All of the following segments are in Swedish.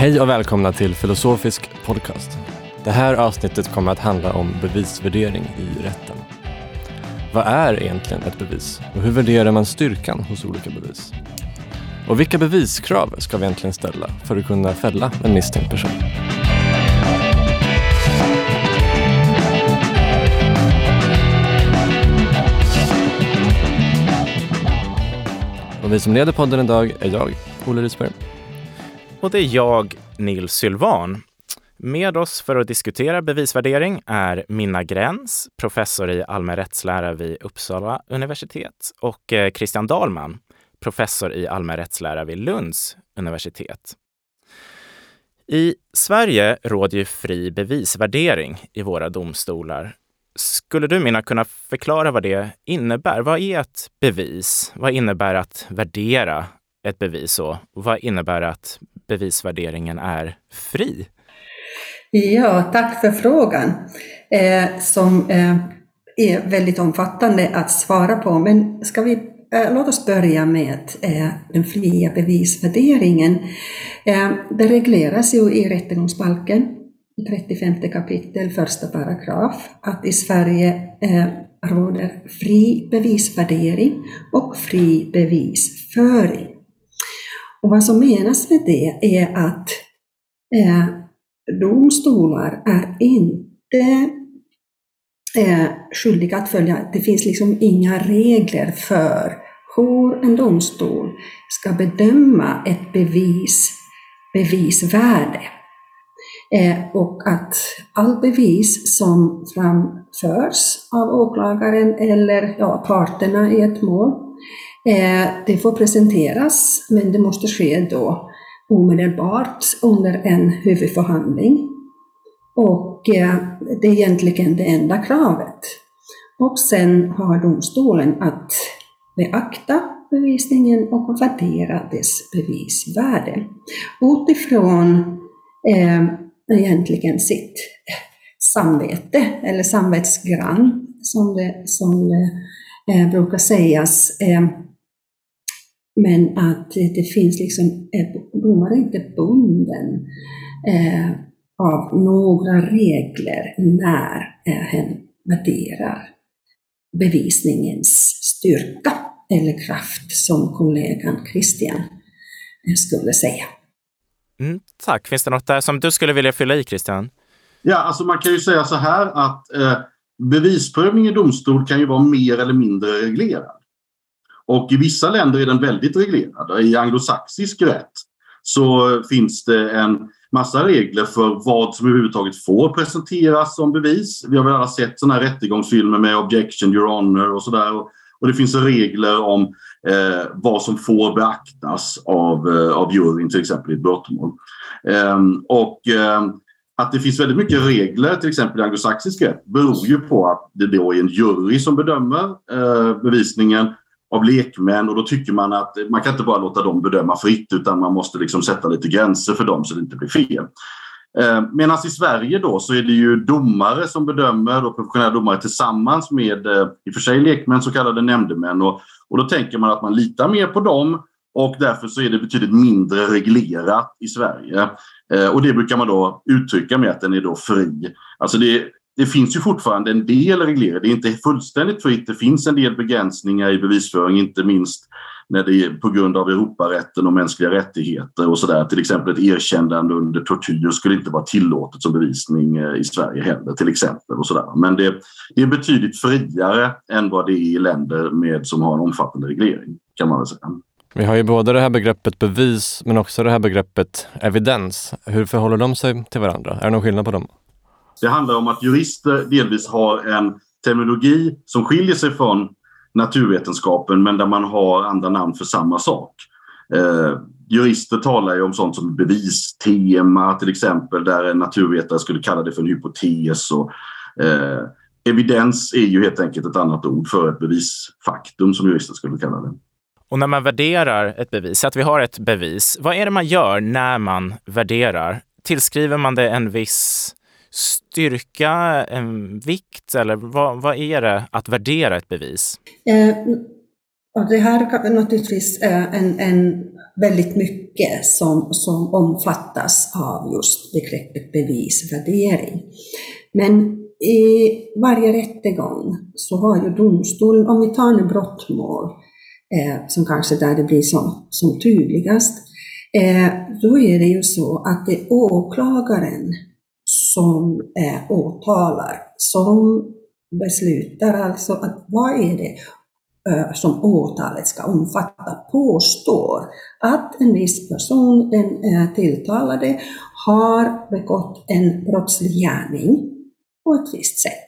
Hej och välkomna till Filosofisk podcast. Det här avsnittet kommer att handla om bevisvärdering i rätten. Vad är egentligen ett bevis och hur värderar man styrkan hos olika bevis? Och vilka beviskrav ska vi egentligen ställa för att kunna fälla en misstänkt person? Och vi som leder podden idag är jag, Olle Risberg. Och det är jag, Nils Sylvan. Med oss för att diskutera bevisvärdering är Minna Gräns, professor i allmän rättslära vid Uppsala universitet och eh, Christian Dahlman, professor i allmän rättslära vid Lunds universitet. I Sverige råder ju fri bevisvärdering i våra domstolar. Skulle du, Minna, kunna förklara vad det innebär? Vad är ett bevis? Vad innebär att värdera ett bevis och vad innebär att bevisvärderingen är fri? Ja, tack för frågan eh, som eh, är väldigt omfattande att svara på. Men ska vi, eh, låt oss börja med eh, den fria bevisvärderingen. Eh, det regleras ju i rättegångsbalken, 35 kapitel, första paragraf, att i Sverige eh, råder fri bevisvärdering och fri bevisföring. Och vad som menas med det är att eh, domstolar är inte eh, skyldiga att följa, det finns liksom inga regler för hur en domstol ska bedöma ett bevis, bevisvärde. Eh, och att all bevis som framförs av åklagaren eller ja, parterna i ett mål Eh, det får presenteras, men det måste ske då omedelbart under en huvudförhandling. Och eh, det är egentligen det enda kravet. Och sen har domstolen att beakta bevisningen och värdera dess bevisvärde utifrån eh, egentligen sitt samvete, eller samvetsgrann som det, som det eh, brukar sägas. Eh, men att det finns liksom, domaren är inte bunden eh, av några regler när eh, hen värderar bevisningens styrka eller kraft, som kollegan Christian eh, skulle säga. Mm, tack. Finns det något där som du skulle vilja fylla i, Christian? Ja, alltså man kan ju säga så här att eh, bevisprövning i domstol kan ju vara mer eller mindre reglerad. Och i vissa länder är den väldigt reglerad. I anglosaxisk rätt så finns det en massa regler för vad som överhuvudtaget får presenteras som bevis. Vi har väl alla sett sådana här rättegångsfilmer med objection, your honor och sådär. Och det finns regler om eh, vad som får beaktas av, eh, av juryn till exempel i ett brottmål. Eh, och eh, att det finns väldigt mycket regler, till exempel i anglosaxisk rätt, beror ju på att det då är en jury som bedömer eh, bevisningen av lekmän och då tycker man att man kan inte bara låta dem bedöma fritt utan man måste liksom sätta lite gränser för dem så det inte blir fel. Eh, Medan i Sverige då så är det ju domare som bedömer och professionella domare tillsammans med eh, i och för sig lekmän, så kallade nämndemän och, och då tänker man att man litar mer på dem och därför så är det betydligt mindre reglerat i Sverige. Eh, och det brukar man då uttrycka med att den är då fri. Alltså det, det finns ju fortfarande en del reglerade. Det är inte fullständigt fritt. Det finns en del begränsningar i bevisföring, inte minst när det är på grund av Europarätten och mänskliga rättigheter och sådär. Till exempel ett erkännande under tortyr skulle inte vara tillåtet som bevisning eh, i Sverige heller till exempel. Och sådär. Men det, det är betydligt friare än vad det är i länder med, som har en omfattande reglering kan man väl säga. Vi har ju både det här begreppet bevis men också det här begreppet evidens. Hur förhåller de sig till varandra? Är det någon skillnad på dem? Det handlar om att jurister delvis har en terminologi som skiljer sig från naturvetenskapen men där man har andra namn för samma sak. Eh, jurister talar ju om sånt som bevistema till exempel där en naturvetare skulle kalla det för en hypotes. Och, eh, evidens är ju helt enkelt ett annat ord för ett bevisfaktum som jurister skulle kalla det. Och när man värderar ett bevis, att vi har ett bevis, vad är det man gör när man värderar? Tillskriver man det en viss styrka, eh, vikt eller vad, vad är det att värdera ett bevis? Eh, och det här är naturligtvis eh, en, en väldigt mycket som, som omfattas av just begreppet bevisvärdering. Men i varje rättegång så har ju domstolen, om vi tar nu brottmål, eh, som kanske där det blir som, som tydligast, eh, då är det ju så att det är åklagaren som eh, åtalar, som beslutar alltså att vad är det eh, som åtalet ska omfatta, påstår att en viss person, den eh, tilltalade, har begått en brottslig gärning på ett visst sätt.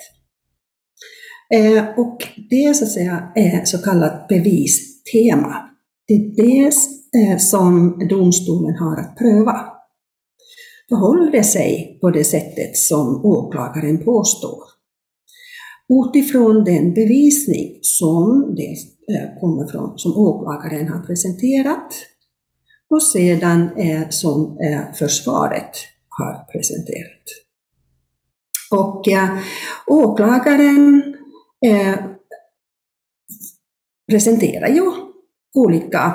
Eh, och det så att säga är så kallat bevistema. Det är det eh, som domstolen har att pröva. Förhåller det sig på det sättet som åklagaren påstår? Utifrån den bevisning som det eh, kommer från, som åklagaren har presenterat och sedan som eh, försvaret har presenterat. Och eh, åklagaren presenterar ju olika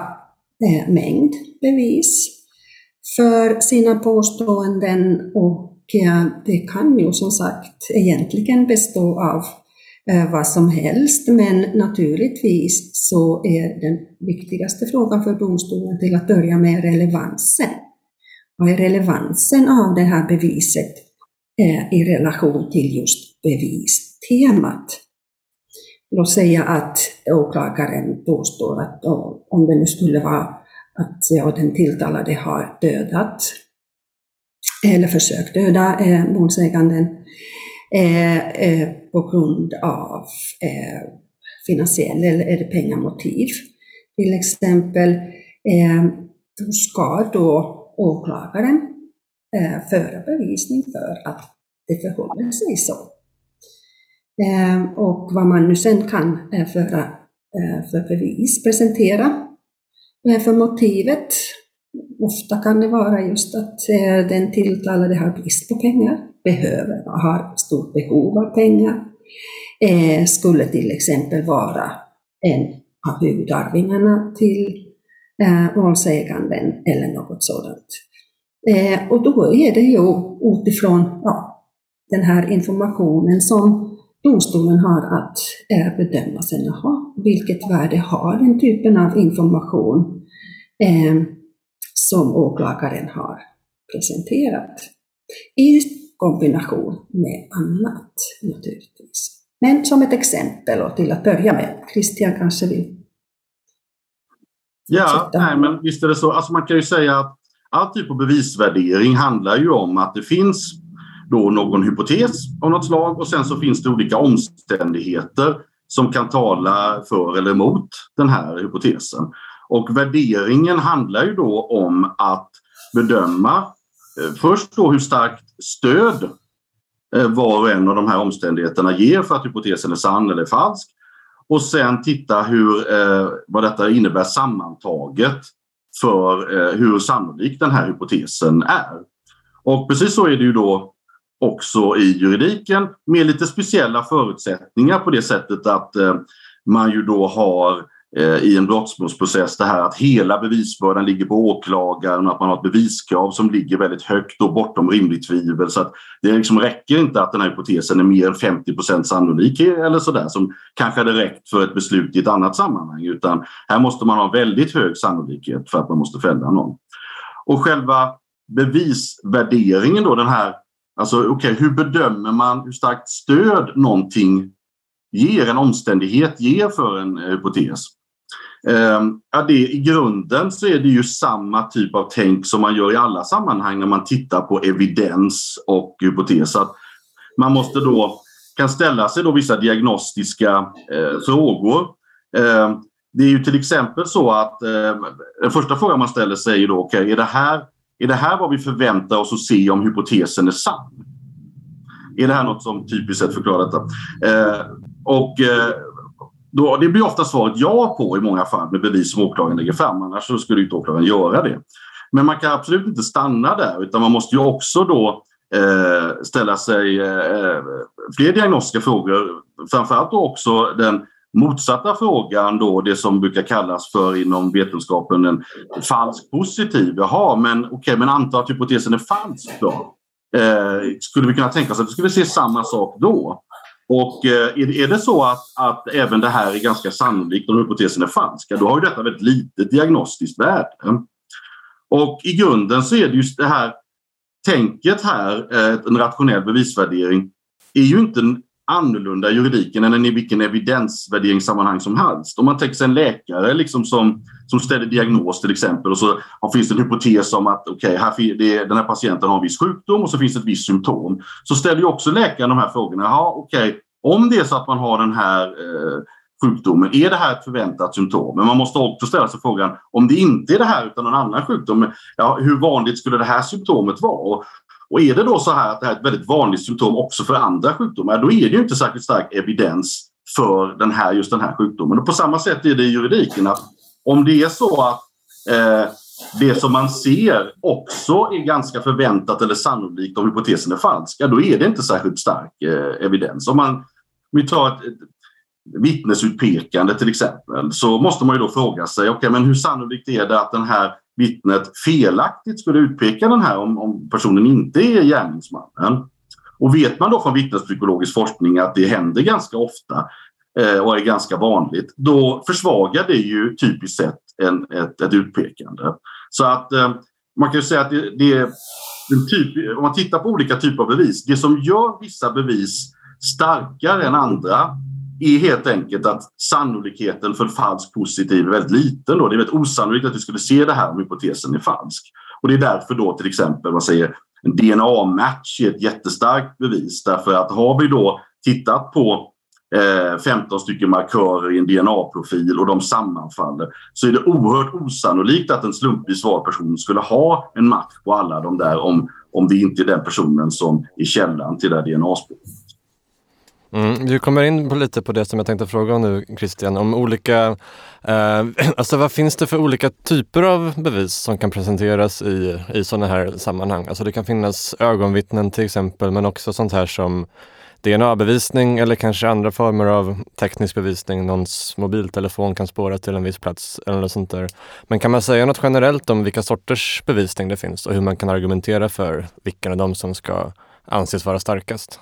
mängd bevis för sina påståenden och det kan ju som sagt egentligen bestå av eh, vad som helst, men naturligtvis så är den viktigaste frågan för domstolen till att börja med relevansen. Vad är relevansen av det här beviset eh, i relation till just bevistemat. Låt säga att åklagaren påstår att om det nu skulle vara att ja, den tilltalade har dödat eller försökt döda eh, målsäganden eh, eh, på grund av eh, finansiell eller, pengamotiv till exempel, eh, då ska då åklagaren eh, föra bevisning för att det förhåller sig så. Eh, och vad man nu sen kan eh, föra eh, för bevis, presentera för motivet. Ofta kan det vara just att den tilltalade har brist på pengar, behöver, har stort behov av pengar, eh, skulle till exempel vara en av huvudarvingarna till eh, målsäganden eller något sådant. Eh, och då är det ju utifrån ja, den här informationen som domstolen har att bedöma sen, aha, vilket värde har den typen av information eh, som åklagaren har presenterat. I kombination med annat naturligtvis. Men som ett exempel och till att börja med, Christian kanske vill Ja, nej, men visst är det så. Alltså man kan ju säga att all typ av bevisvärdering handlar ju om att det finns då någon hypotes av något slag och sen så finns det olika omständigheter som kan tala för eller emot den här hypotesen. Och värderingen handlar ju då om att bedöma eh, först då hur starkt stöd eh, var och en av de här omständigheterna ger för att hypotesen är sann eller falsk. Och sen titta hur, eh, vad detta innebär sammantaget för hur sannolik den här hypotesen är. Och precis så är det ju då också i juridiken med lite speciella förutsättningar på det sättet att man ju då har Eh, Eh, i en brottmålsprocess det här att hela bevisbördan ligger på åklagaren och att man har ett beviskrav som ligger väldigt högt och bortom rimligt tvivel. Så att det liksom räcker inte att den här hypotesen är mer än 50% sannolik eller sådär som kanske hade räckt för ett beslut i ett annat sammanhang utan här måste man ha väldigt hög sannolikhet för att man måste fälla någon. Och själva bevisvärderingen då den här, alltså okej okay, hur bedömer man hur starkt stöd någonting ger, en omständighet ger för en eh, hypotes? Ehm, ja, det, I grunden så är det ju samma typ av tänk som man gör i alla sammanhang när man tittar på evidens och hypotes. Att man måste då kan ställa sig då vissa diagnostiska eh, frågor. Eh, det är ju till exempel så att eh, den första frågan man ställer sig är då, okay, är, det här, är det här vad vi förväntar oss att se om hypotesen är sann? Är det här något som typiskt sett förklarar detta? Ehm, eh, och då, det blir ofta svaret ja på i många fall med bevis som åklagaren lägger fram. Annars så skulle inte åklagaren göra det. Men man kan absolut inte stanna där utan man måste ju också då eh, ställa sig eh, fler diagnostiska frågor. Framförallt då också den motsatta frågan då, det som brukar kallas för inom vetenskapen en falsk positiv. Jaha, men okej, okay, men anta att hypotesen är falsk då. Eh, skulle vi kunna tänka oss att vi skulle se samma sak då? Och eh, är det så att, att även det här är ganska sannolikt om hypotesen är falsk, då har ju detta väldigt litet diagnostiskt värde. Och i grunden så är det just det här tänket här, eh, en rationell bevisvärdering, är ju inte annorlunda i juridiken än i vilken evidensvärderingssammanhang som helst. Om man tänker sig en läkare liksom som, som ställer diagnos till exempel och så finns det en hypotes om att okay, här, den här patienten har en viss sjukdom och så finns det ett visst symptom. Så ställer ju också läkaren de här frågorna. Jaha, okay, om det är så att man har den här eh, sjukdomen, är det här ett förväntat symptom? Men man måste också ställa sig frågan om det inte är det här utan någon annan sjukdom, ja, hur vanligt skulle det här symptomet vara? Och, är det då så här att det här är ett väldigt vanligt symptom också för andra sjukdomar, då är det ju inte särskilt stark evidens för den här, just den här sjukdomen. Och på samma sätt är det i juridiken att om det är så att eh, det som man ser också är ganska förväntat eller sannolikt om hypotesen är falsk, ja, då är det inte särskilt stark eh, evidens. Om man vi tar ett, ett vittnesutpekande till exempel så måste man ju då fråga sig, okay, men hur sannolikt är det att den här vittnet felaktigt skulle utpeka den här om, om personen inte är gärningsmannen. Och vet man då från vittnespsykologisk forskning att det händer ganska ofta eh, och är ganska vanligt, då försvagar det ju typiskt sett en, ett, ett utpekande. Så att eh, man kan ju säga att det, det är typ, om man tittar på olika typer av bevis, det som gör vissa bevis starkare än andra är helt enkelt att sannolikheten för falsk positiv är väldigt liten. Då. Det är väldigt osannolikt att vi skulle se det här om hypotesen är falsk. Och det är därför då till exempel man säger en DNA-match är ett jättestarkt bevis därför att har vi då tittat på eh, 15 stycken markörer i en DNA-profil och de sammanfaller så är det oerhört osannolikt att en slumpvis vald person skulle ha en match på alla de där om, om det inte är den personen som är källan till det DNA-spåret. Mm, du kommer in på lite på det som jag tänkte fråga om nu Christian, om olika, eh, alltså vad finns det för olika typer av bevis som kan presenteras i, i sådana här sammanhang? Alltså det kan finnas ögonvittnen till exempel, men också sånt här som DNA-bevisning eller kanske andra former av teknisk bevisning. Någons mobiltelefon kan spåra till en viss plats eller något sånt där. Men kan man säga något generellt om vilka sorters bevisning det finns och hur man kan argumentera för vilken av dem som ska anses vara starkast?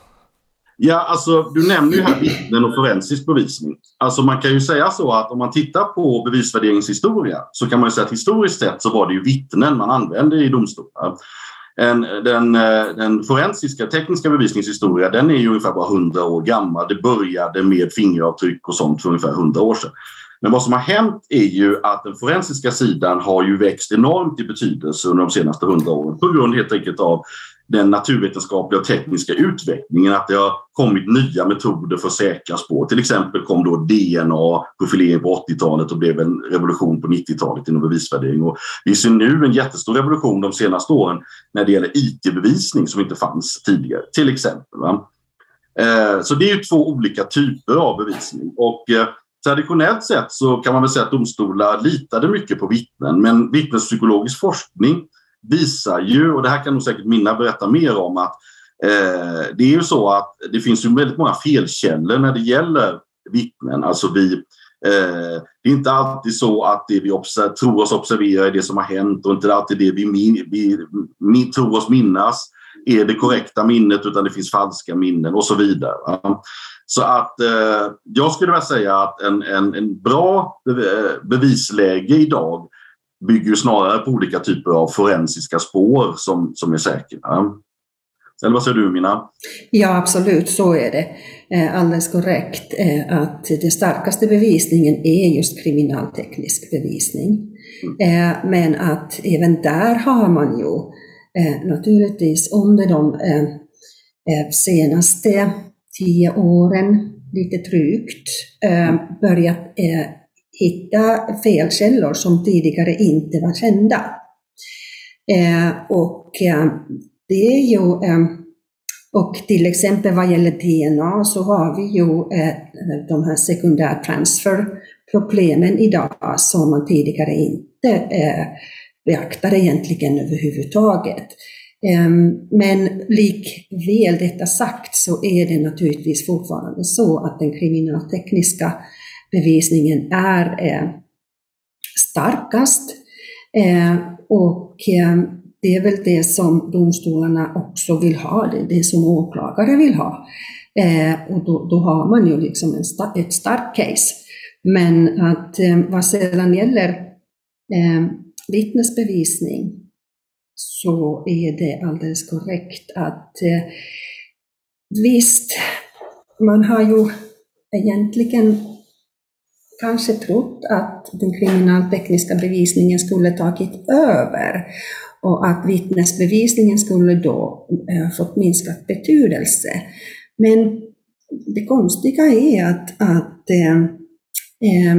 Ja, alltså du nämner ju här vittnen och forensisk bevisning. Alltså man kan ju säga så att om man tittar på bevisvärderingshistoria så kan man ju säga att historiskt sett så var det ju vittnen man använde i domstolar. En, den, eh, den forensiska tekniska bevisningshistoria den är ju ungefär bara 100 år gammal. Det började med fingeravtryck och sånt för ungefär 100 år sedan. Men vad som har hänt är ju att den forensiska sidan har ju växt enormt i betydelse under de senaste 100 åren på grund helt enkelt av den naturvetenskapliga och tekniska utvecklingen, att det har kommit nya metoder för att säkra spår. Till exempel kom då DNA-profilering på 80-talet och blev en revolution på 90-talet inom bevisvärdering. Och vi ser nu en jättestor revolution de senaste åren när det gäller IT-bevisning som inte fanns tidigare, till exempel. Va? Eh, så det är ju två olika typer av bevisning. Och eh, traditionellt sett så kan man väl säga att domstolar litade mycket på vittnen, men vittnespsykologisk forskning visar ju, och det här kan nog säkert Minna berätta mer om, att eh, det är ju så att det finns ju väldigt många felkällor när det gäller vittnen. Alltså vi, eh, det är inte alltid så att det vi tror oss observera är det som har hänt och inte alltid det vi, vi, vi tror oss minnas är det korrekta minnet utan det finns falska minnen och så vidare. Så att eh, jag skulle vilja säga att en, en, en bra eh, bevisläge idag bygger ju snarare på olika typer av forensiska spår som, som är säkra. Eller vad säger du Mina? Ja absolut, så är det. Eh, alldeles korrekt eh, att den starkaste bevisningen är just kriminalteknisk bevisning. Mm. Eh, men att även där har man ju naturligtvis under de senaste tio åren, lite drygt, börjat hitta felkällor som tidigare inte var kända. Eh, och eh, det är ju, eh, och till exempel vad gäller DNA så har vi ju eh, de här sekundärtransferproblemen idag som man tidigare inte eh, beaktade egentligen överhuvudtaget. Eh, men likväl detta sagt så är det naturligtvis fortfarande så att den kriminaltekniska bevisningen är eh, starkast. Eh, och eh, det är väl det som domstolarna också vill ha, det är det som åklagare vill ha. Eh, och då, då, har man ju liksom en sta ett starkt case. Men att eh, vad sedan gäller eh, vittnesbevisning så är det alldeles korrekt att eh, visst, man har ju egentligen kanske trott att den kriminaltekniska bevisningen skulle tagit över och att vittnesbevisningen skulle då eh, fått minskat betydelse. Men det konstiga är att, att eh, eh,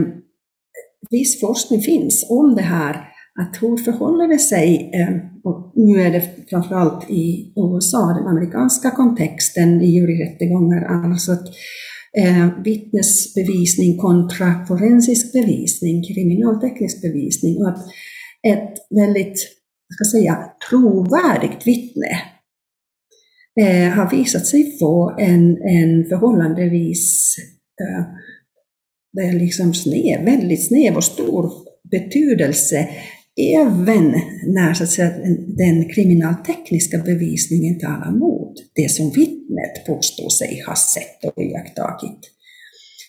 viss forskning finns om det här, att hur förhåller det sig, eh, och nu är det framförallt i USA, den amerikanska kontexten i juryrättegångar, alltså att eh, vittnesbevisning kontra forensisk bevisning, kriminalteknisk bevisning, och att ett väldigt, ska säga, trovärdigt vittne eh, har visat sig få en, en förhållandevis eh, liksom sned, väldigt snäv och stor betydelse även när så att säga, den kriminaltekniska bevisningen talar mot det som vittnet påstår sig ha sett och iakttagit.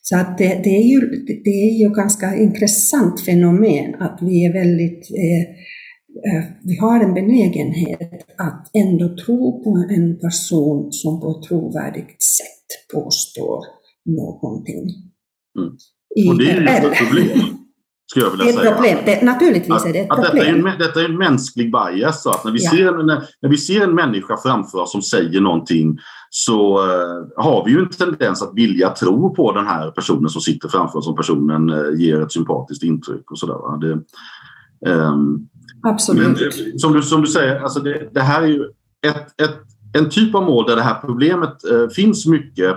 Så att det, det, är ju, det är ju ganska intressant fenomen att vi är väldigt eh, Eh, vi har en benägenhet att ändå tro på en person som på ett trovärdigt sätt påstår någonting. Mm. Och det är ju ett problem. Skulle jag vilja det är säga. problem. Det, naturligtvis att, är det ett problem. Detta är, en, detta är en mänsklig bias. Så att när, vi Ja. ser, när, när vi ser en människa framför oss som säger någonting så eh, har vi ju en tendens att vilja tro på den här personen som sitter framför oss om personen eh, ger ett sympatiskt intryck och sådär. Det, ehm, men Absolut. det- som, du, som du säger, alltså det, det här är ju ett, ett, en typ av mål där det här problemet eh, finns mycket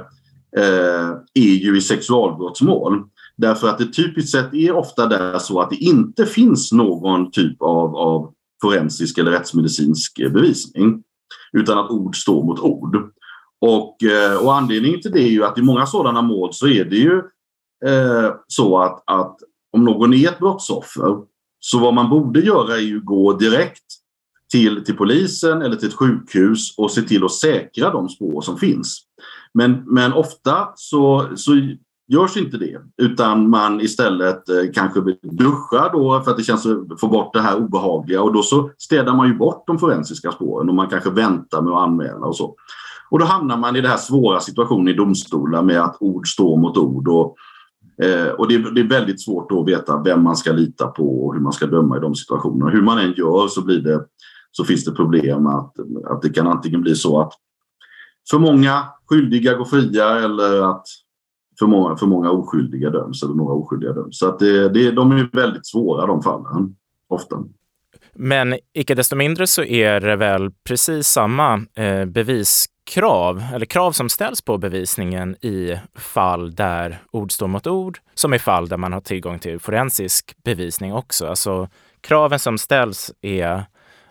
eh, är ju i sexualbrottsmål. Därför att det typiskt sett är ofta där så att det inte finns någon typ av, av forensisk eller rättsmedicinsk bevisning. Utan att ord står mot ord. Och, eh, och anledningen till det är ju att i många sådana mål så är det ju eh, så att, att om någon är ett brottsoffer så vad man borde göra är ju gå direkt till, till polisen eller till ett sjukhus och se till att säkra de spår som finns. Men, men ofta så, så görs inte det utan man istället eh, kanske duschar då för att det känns att få bort det här obehagliga och då så städar man ju bort de forensiska spåren och man kanske väntar med att anmäla och så. Och då hamnar man i den här svåra situationen i domstolar med att ord står mot ord och Eh, och det är, det är väldigt svårt då att veta vem man ska lita på och hur man ska döma i de situationerna. Hur man än gör så, blir det, så finns det problem att, att det kan antingen bli så att för många skyldiga går fria eller att för många, för många oskyldiga döms eller några oskyldiga döms. Så att det, det, de är väldigt svåra de fallen, ofta. Men icke desto mindre så är det väl precis samma eh, beviskrav, eller krav som ställs på bevisningen i fall där ord står mot ord, som i fall där man har tillgång till forensisk bevisning också. Alltså kraven som ställs är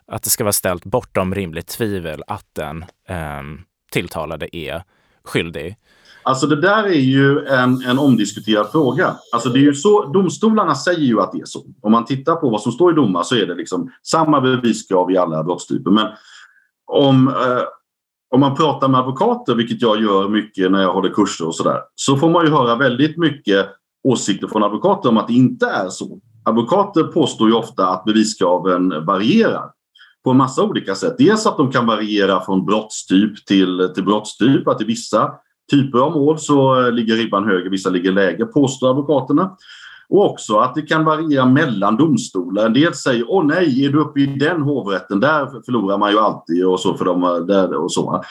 att det ska vara ställt bortom rimligt tvivel att den eh, tilltalade är skyldig. Alltså det där är ju en, en omdiskuterad fråga. Alltså det är ju så, domstolarna säger ju att det är så. Om man tittar på vad som står i domar så är det liksom samma beviskrav i alla brottstyper. Men om, eh, om man pratar med advokater, vilket jag gör mycket när jag håller kurser och sådär, så får man ju höra väldigt mycket åsikter från advokater om att det inte är så. Advokater påstår ju ofta att beviskraven varierar på en massa olika sätt. Dels att de kan variera från brottstyp till, till brottstyp, att i vissa typer av mål så eh, ligger ribban högre, vissa ligger lägre, påstår advokaterna. Och också att det kan variera mellan domstolar. En del säger åh nej, är du uppe i den hovrätten, där förlorar man ju alltid och så för de, har- där, och så.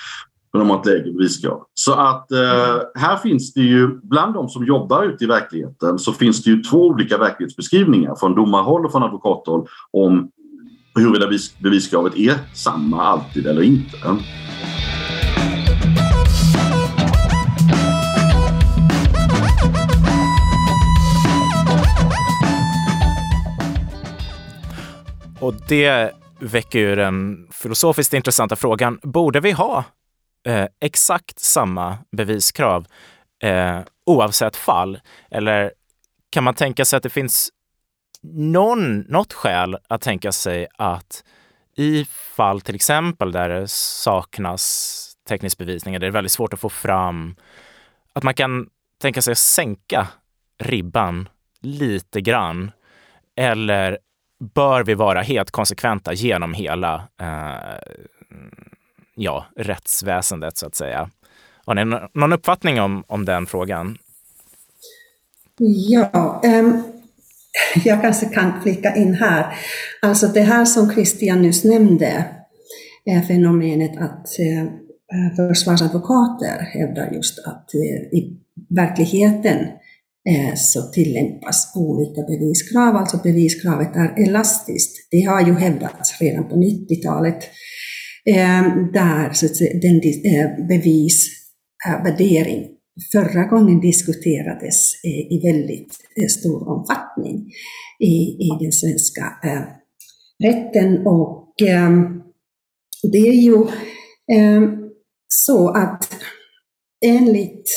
För de har ett lägre beviskrav. Så att eh, här finns det ju, bland de som jobbar ute i verkligheten så finns det ju två olika verklighetsbeskrivningar från domarhåll och från advokathåll om huruvida bevis- beviskravet är samma alltid eller inte. Och det väcker ju den filosofiskt intressanta frågan, borde vi ha eh, exakt samma beviskrav eh, oavsett fall? Eller kan man tänka sig att det finns någon, något skäl att tänka sig att i fall till exempel där det saknas teknisk bevisning, där det är väldigt svårt att få fram, att man kan tänka sig att sänka ribban lite grann? Eller bör vi vara helt konsekventa genom hela eh, ja, rättsväsendet så att säga? Har ni någon uppfattning om, om den frågan? Ja, um, jag kanske kan flika in här. Alltså det här som Christian nyss nämnde, är fenomenet att eh, försvarsadvokater hävdar just att eh, i verkligheten Eh, så tillämpas olika beviskrav, alltså beviskravet är elastiskt. Det har ju hävdats redan på 90-talet, eh, där så den eh, bevisvärdering förra gången diskuterades i väldigt stor omfattning i, i den svenska rätten. Och det är ju så att enligt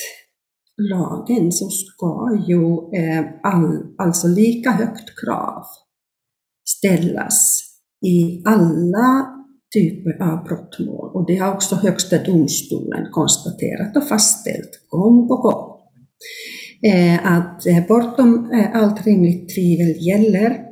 lagen så ska ju eh, all, alltså lika högt krav ställas i alla typer av brottmål. Och det har också Högsta domstolen konstaterat och fastställt gång på gång. Eh, att eh, bortom eh, allt rimligt tvivel gäller.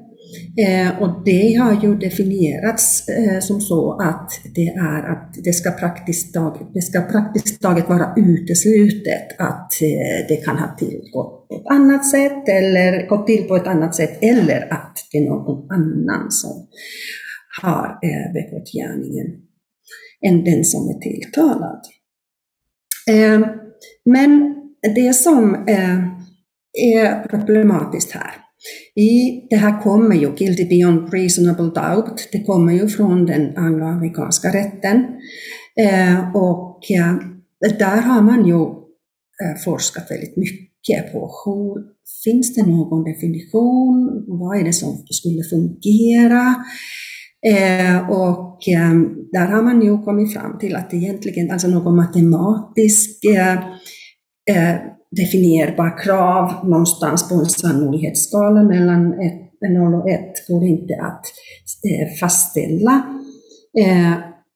Eh, och det har ju definierats eh, som så att det är att det ska praktiskt taget, det ska praktiskt taget vara uteslutet att eh, det kan ha tillgått på ett annat sätt eller gått till på ett annat sätt eller att det är någon annan som har begått gärningen än den som är tilltalad. Men det som är problematiskt här, i, det här kommer ju, guilty beyond reasonable doubt, det kommer ju från den angloamerikanska rätten. Eh, och eh, där har man ju eh, forskat väldigt mycket på hur, finns det någon definition, vad är det som skulle fungera? Och där har man ju kommit fram till att egentligen, alltså någon matematisk definierbara definierbar krav någonstans på en sannolikhetsskala mellan 0 och 1 går inte att eh, fastställa. Eh,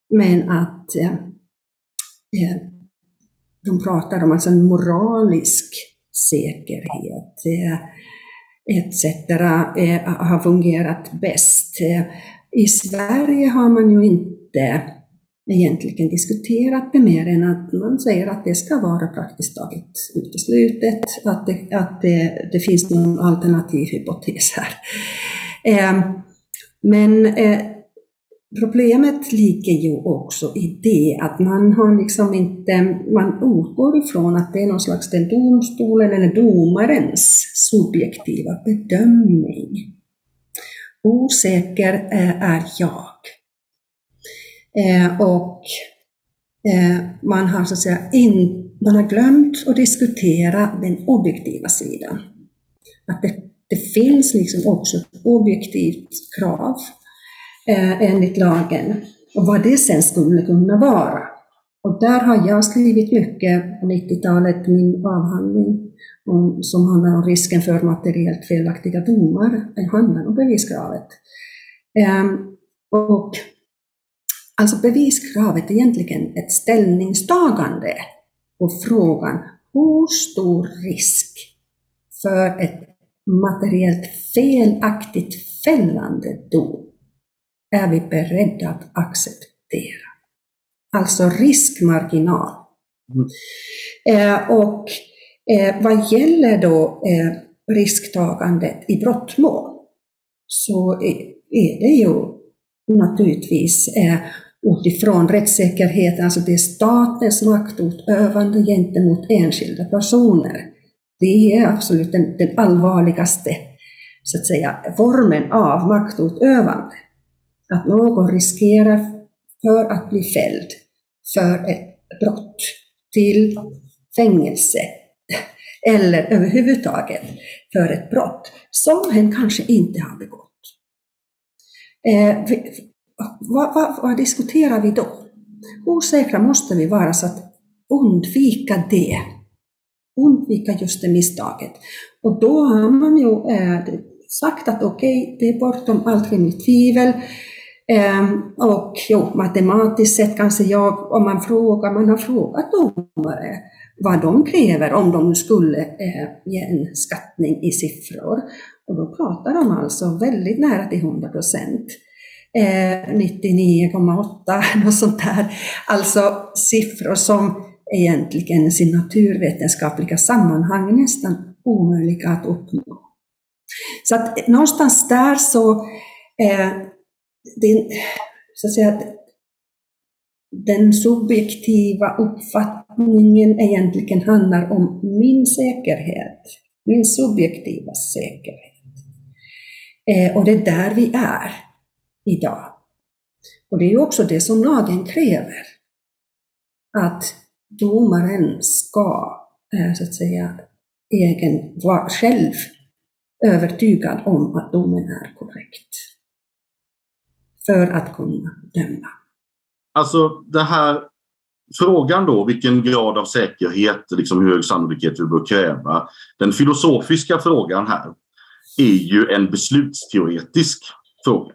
men att eh, de pratar om alltså en moralisk säkerhet etc. har fungerat bäst. I Sverige har man ju inte egentligen diskuterat det mer än att man säger att det ska vara praktiskt taget uteslutet, att det, att det, det finns någon alternativ hypotes här. Eh, men eh, problemet ligger ju också i det att man har liksom inte, man utgår ifrån att det är någon slags den domstolen eller domarens subjektiva bedömning. Osäker eh, är jag. Eh, och eh, man har så att säga in, man har glömt att diskutera den objektiva sidan. Att det, det finns liksom också ett objektivt krav eh, enligt lagen och vad det sen skulle kunna vara. Och där har jag skrivit mycket på 90-talet, min avhandling om, som handlar om risken för materiellt felaktiga domar. Den handlar om beviskravet. Eh, och alltså beviskravet är egentligen ett ställningstagande på frågan hur stor risk för ett materiellt felaktigt fällande dom är vi beredda att acceptera? Alltså riskmarginal. Mm. Eh, och Eh, vad gäller då eh, risktagandet i brottmål så är det ju naturligtvis eh, utifrån rättssäkerheten, alltså det är statens maktutövande gentemot enskilda personer. Det är absolut den, den allvarligaste så att säga, formen av maktutövande. Att någon riskerar för att bli fälld för ett brott till fängelse eller överhuvudtaget för ett brott som hen kanske inte har begått. Eh, vad, vad, vad, diskuterar vi då? Osäkra måste vi vara så att undvika det. Undvika just det misstaget. Och då har man ju eh, sagt att okej, okay, det är bortom allt rimligt tvivel. Eh, och jo, matematiskt sett kanske jag, om man frågar, man har frågat domare vad de kräver om de skulle eh, ge en skattning i siffror. Och då pratar de alltså väldigt nära till 100 procent. Eh, 99,8 något sånt där. Alltså siffror som egentligen i sin naturvetenskapliga sammanhang nästan omöjliga att uppnå. Så att eh, någonstans där så, eh, det, så att säga, den subjektiva uppfattningen egentligen handlar om min säkerhet, min subjektiva säkerhet. Eh, och det är där vi är idag. Och det är ju också det som lagen kräver. Att domaren ska, eh, så att säga, egen, vara själv övertygad om att domen är korrekt. För att kunna döma. Alltså det här frågan då, vilken grad av säkerhet, liksom hur hög sannolikhet vi bör kräva. Den filosofiska frågan här är ju en beslutsteoretisk fråga.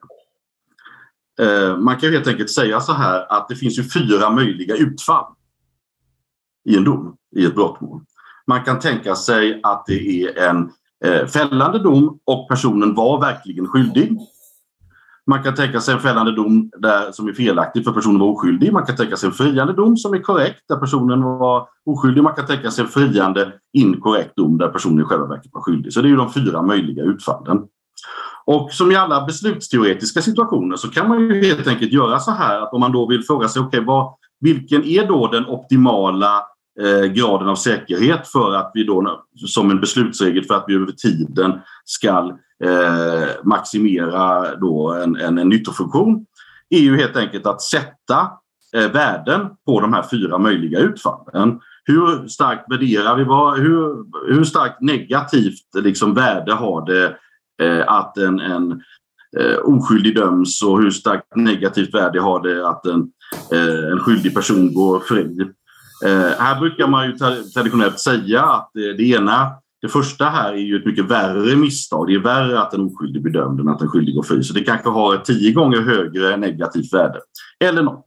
Eh, man kan helt enkelt säga så här att det finns ju fyra möjliga utfall i en dom, i ett brottmål. Man kan tänka sig att det är en eh, fällande dom och personen var verkligen skyldig. Man kan tänka sig en fällande dom där, som är felaktig för personen var oskyldig. Man kan tänka sig en friande dom som är korrekt där personen var oskyldig. Man kan tänka sig en friande inkorrekt dom där personen i själva verket var skyldig. Så det är de fyra möjliga utfallen. Och som i alla beslutsteoretiska situationer så kan man ju helt enkelt göra så här att om man då vill fråga sig okej, okay, vilken är då den optimala eh, graden av säkerhet för att vi då som en beslutsregel för att vi över tiden ska eh, maximera då en, en, en nyttofunktion är ju helt enkelt att sätta eh, värden på de här fyra möjliga utfallen. Hur starkt värderar vi vad, hur, hur starkt negativt liksom, värde har det Eh, att en, en eh, oskyldig döms och hur starkt negativt värde har det att en, eh, en skyldig person går fri. Eh, här brukar man ju traditionellt säga att det, det ena det första här är ju ett mycket värre misstag. Det är värre att en oskyldig blir dömd än att en skyldig går fri. Så det kanske har ett tio gånger högre negativt värde. Eller något.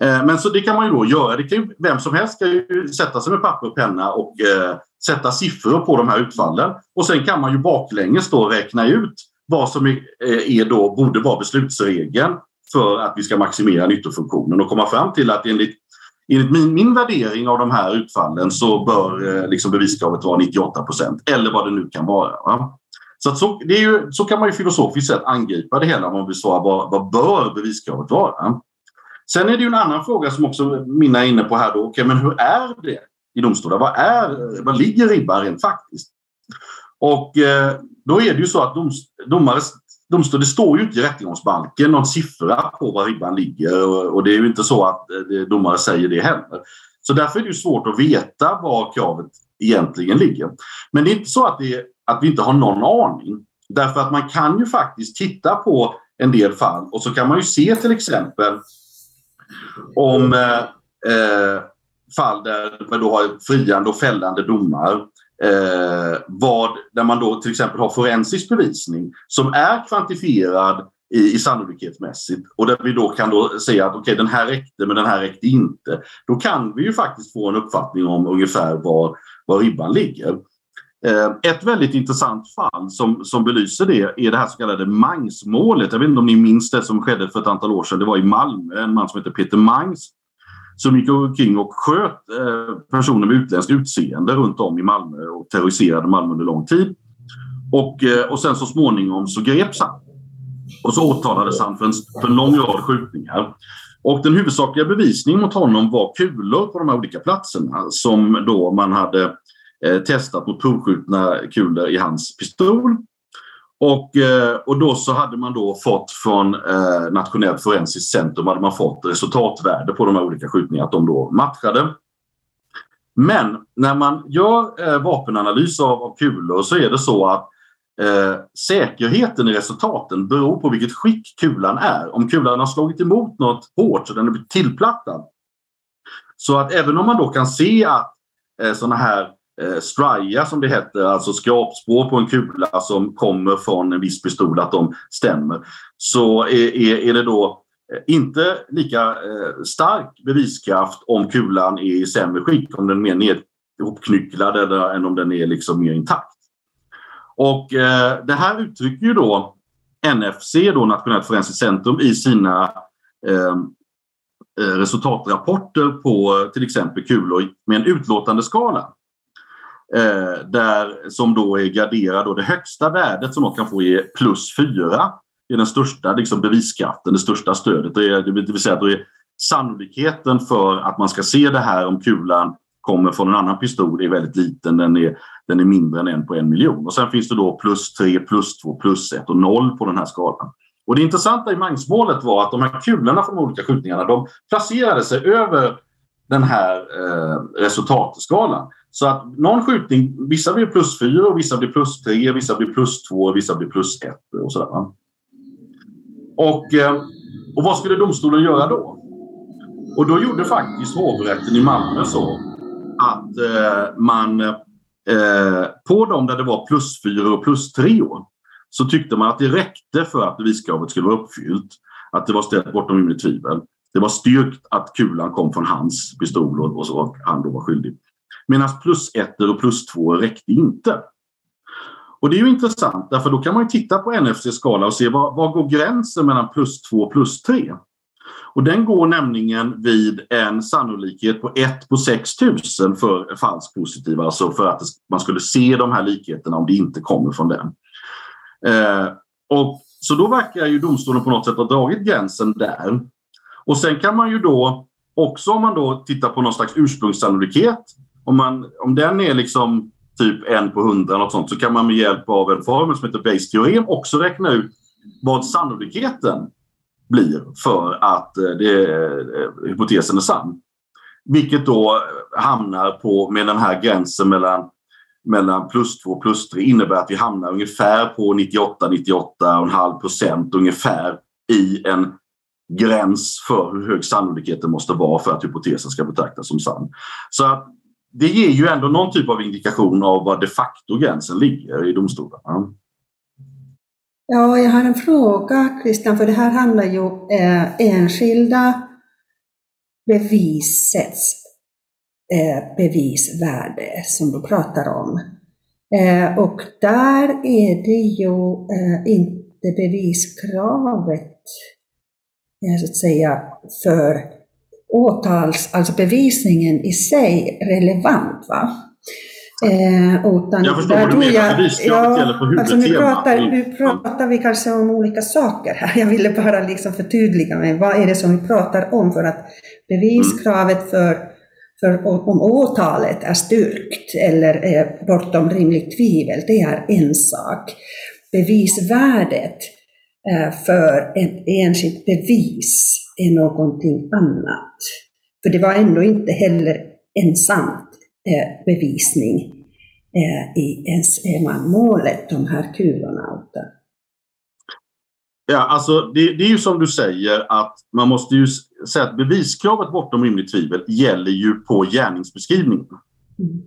Eh, men så det kan man ju då göra. Det kan ju, vem som helst kan ju sätta sig med papper och penna och eh, sätta siffror på de här utfallen. Och sen kan man ju baklänges då räkna ut vad som är, eh, är då, borde vara beslutsregeln för att vi ska maximera nyttofunktionen och komma fram till att enligt enligt min, min värdering av de här utfallen så bör eh, liksom beviskravet vara 98 procent eller vad det nu kan vara. Va? Så, så, det är ju, så kan man ju filosofiskt sett angripa det hela om man vill svara vad, vad bör beviskravet vara? Sen är det ju en annan fråga som också Minna är inne på här. Då. Okay, men hur är det i domstolar? Vad, är, vad ligger ribban rent faktiskt? Och eh, då är det ju så att dom, domare domstol, det står ju inte i rättegångsbalken någon siffra på var ribban ligger och, det är ju inte så att eh, domare säger det heller. Så därför är det svårt att veta var kravet egentligen ligger. Men det är inte så att, det, att vi inte har någon aning. Därför att man kan ju faktiskt titta på en del fall och så kan man ju se till exempel om eh, eh fall där man då har friande och fällande domar eh, vad, där man då till exempel har forensisk bevisning som är kvantifierad i, i sannolikhetsmässigt och där vi då kan då säga att okay, den här räckte men den här räckte inte. Då kan vi ju faktiskt få en uppfattning om ungefär var, var ribban ligger. Eh, ett väldigt intressant fall som, som belyser det är det här så kallade Mangs-målet. Jag vet inte om ni minns det som skedde för ett antal år sedan. Det var i Malmö, en man som heter Peter Mangs som gick omkring och sköt eh, personer med utländskt utseende runt om i Malmö och terroriserade Malmö under lång tid. Och, eh, och sen så småningom så greps han. Och så åtalades han för en, för en lång rad skjutningar. Och den huvudsakliga bevisningen mot honom var kulor på de här olika platserna som då man hade eh, testat mot provskjutna kulor i hans pistol. Och, eh, och då så hade man då fått från eh, Nationellt forensiskt centrum hade man fått resultatvärde på de här olika skjutningarna, att de då matchade. Men när man gör eh, vapenanalys av, av kulor så är det så att eh, säkerheten i resultaten beror på vilket skick kulan är. Om kulan har slagit emot något hårt så den är blivit tillplattad. Så att även om man då kan se att eh, sådana här eh, strya som det heter, alltså skrapspår på en kula som kommer från en viss pistol, att de stämmer, så är, är, är det då eh, inte lika eh, stark beviskraft om kulan är i sämre skick, om den är mer hopknycklad eller, än om den är liksom mer intakt. Och eh, det här uttrycker ju då NFC, då Nationellt forensiskt centrum, i sina ehm, eh, resultatrapporter på eh, till exempel kulor med en utlåtande skala. Eh, där, som då är graderad och det högsta värdet som man kan få är plus 4. Det är den största liksom, beviskraften, det största stödet. Det, är, det vill säga att det är sannolikheten för att man ska se det här om kulan kommer från en annan pistol är väldigt liten. Den är, den är mindre än en på en miljon. Och sen finns det då plus 3, plus 2, plus 1 och 0 på den här skalan. Och det intressanta i Mangsmålet var att de här kulorna från de olika skjutningarna de placerade sig över den här eh, resultatskalan. Så att någon skjutning, vissa blir plus 4, vissa blir plus tre, vissa blir plus 2, vissa blir plus ett och sådär. Och, eh, och vad skulle domstolen göra då? Och då gjorde faktiskt hovrätten i Malmö så att eh, man eh, på dem där det var plus fyra och plus tre år så tyckte man att det räckte för att beviskravet skulle vara uppfyllt. Att det var ställt bortom rimligt tvivel. Det var styrkt att kulan kom från hans pistol och så han då var skyldig. Medan plus 1 och plus två räckte inte. Och det är ju intressant därför då kan man titta på NFCs skala och se var, var går gränsen mellan plus två och plus tre. Och den går nämligen vid en sannolikhet på 1 på 6000 för falskt positiv, alltså för att man skulle se de här likheterna om det inte kommer från den. Eh, och, så då verkar ju domstolen på något sätt ha dragit gränsen där. Och sen kan man ju då också om man då tittar på någon slags ursprungssannolikhet, om, man, om den är liksom typ en på hundra något sånt, så kan man med hjälp av en formel som heter Bayes-teorem också räkna ut vad sannolikheten blir för att eh, det, eh, hypotesen är sann. Vilket då hamnar på, med den här gränsen mellan, mellan plus 2 och plus 3 innebär att vi hamnar ungefär på 98-98,5 procent ungefär i en gräns för hur hög sannolikheten måste vara för att hypotesen ska betraktas som sann. Så att det ger ju ändå någon typ av indikation av var de facto gränsen ligger i domstolarna. Ja, jag har en fråga Christian, för det här handlar ju om eh, enskilda bevisets eh, bevisvärde som du pratar om. Eh, och där är det ju eh, inte beviskravet eh, så att säga för åtals, alltså bevisningen i sig relevant. Va? Eh, utan jag förstår vad du menar. Beviskravet gäller på huvudtemat. Alltså nu, pratar, nu pratar vi kanske om olika saker här. Jag ville bara liksom förtydliga mig. Vad är det som vi pratar om? För att beviskravet för, för om åtalet är styrkt eller är bortom rimligt tvivel, det är en sak. Bevisvärdet eh, för ett enskilt bevis är någonting annat. För det var ändå inte heller ensamt Eh, bevisning eh, i ens målet, de här kulorna. Ja, alltså det, det, är ju som du säger att man måste ju säga att beviskravet bortom rimligt tvivel gäller ju på gärningsbeskrivningen. Mm.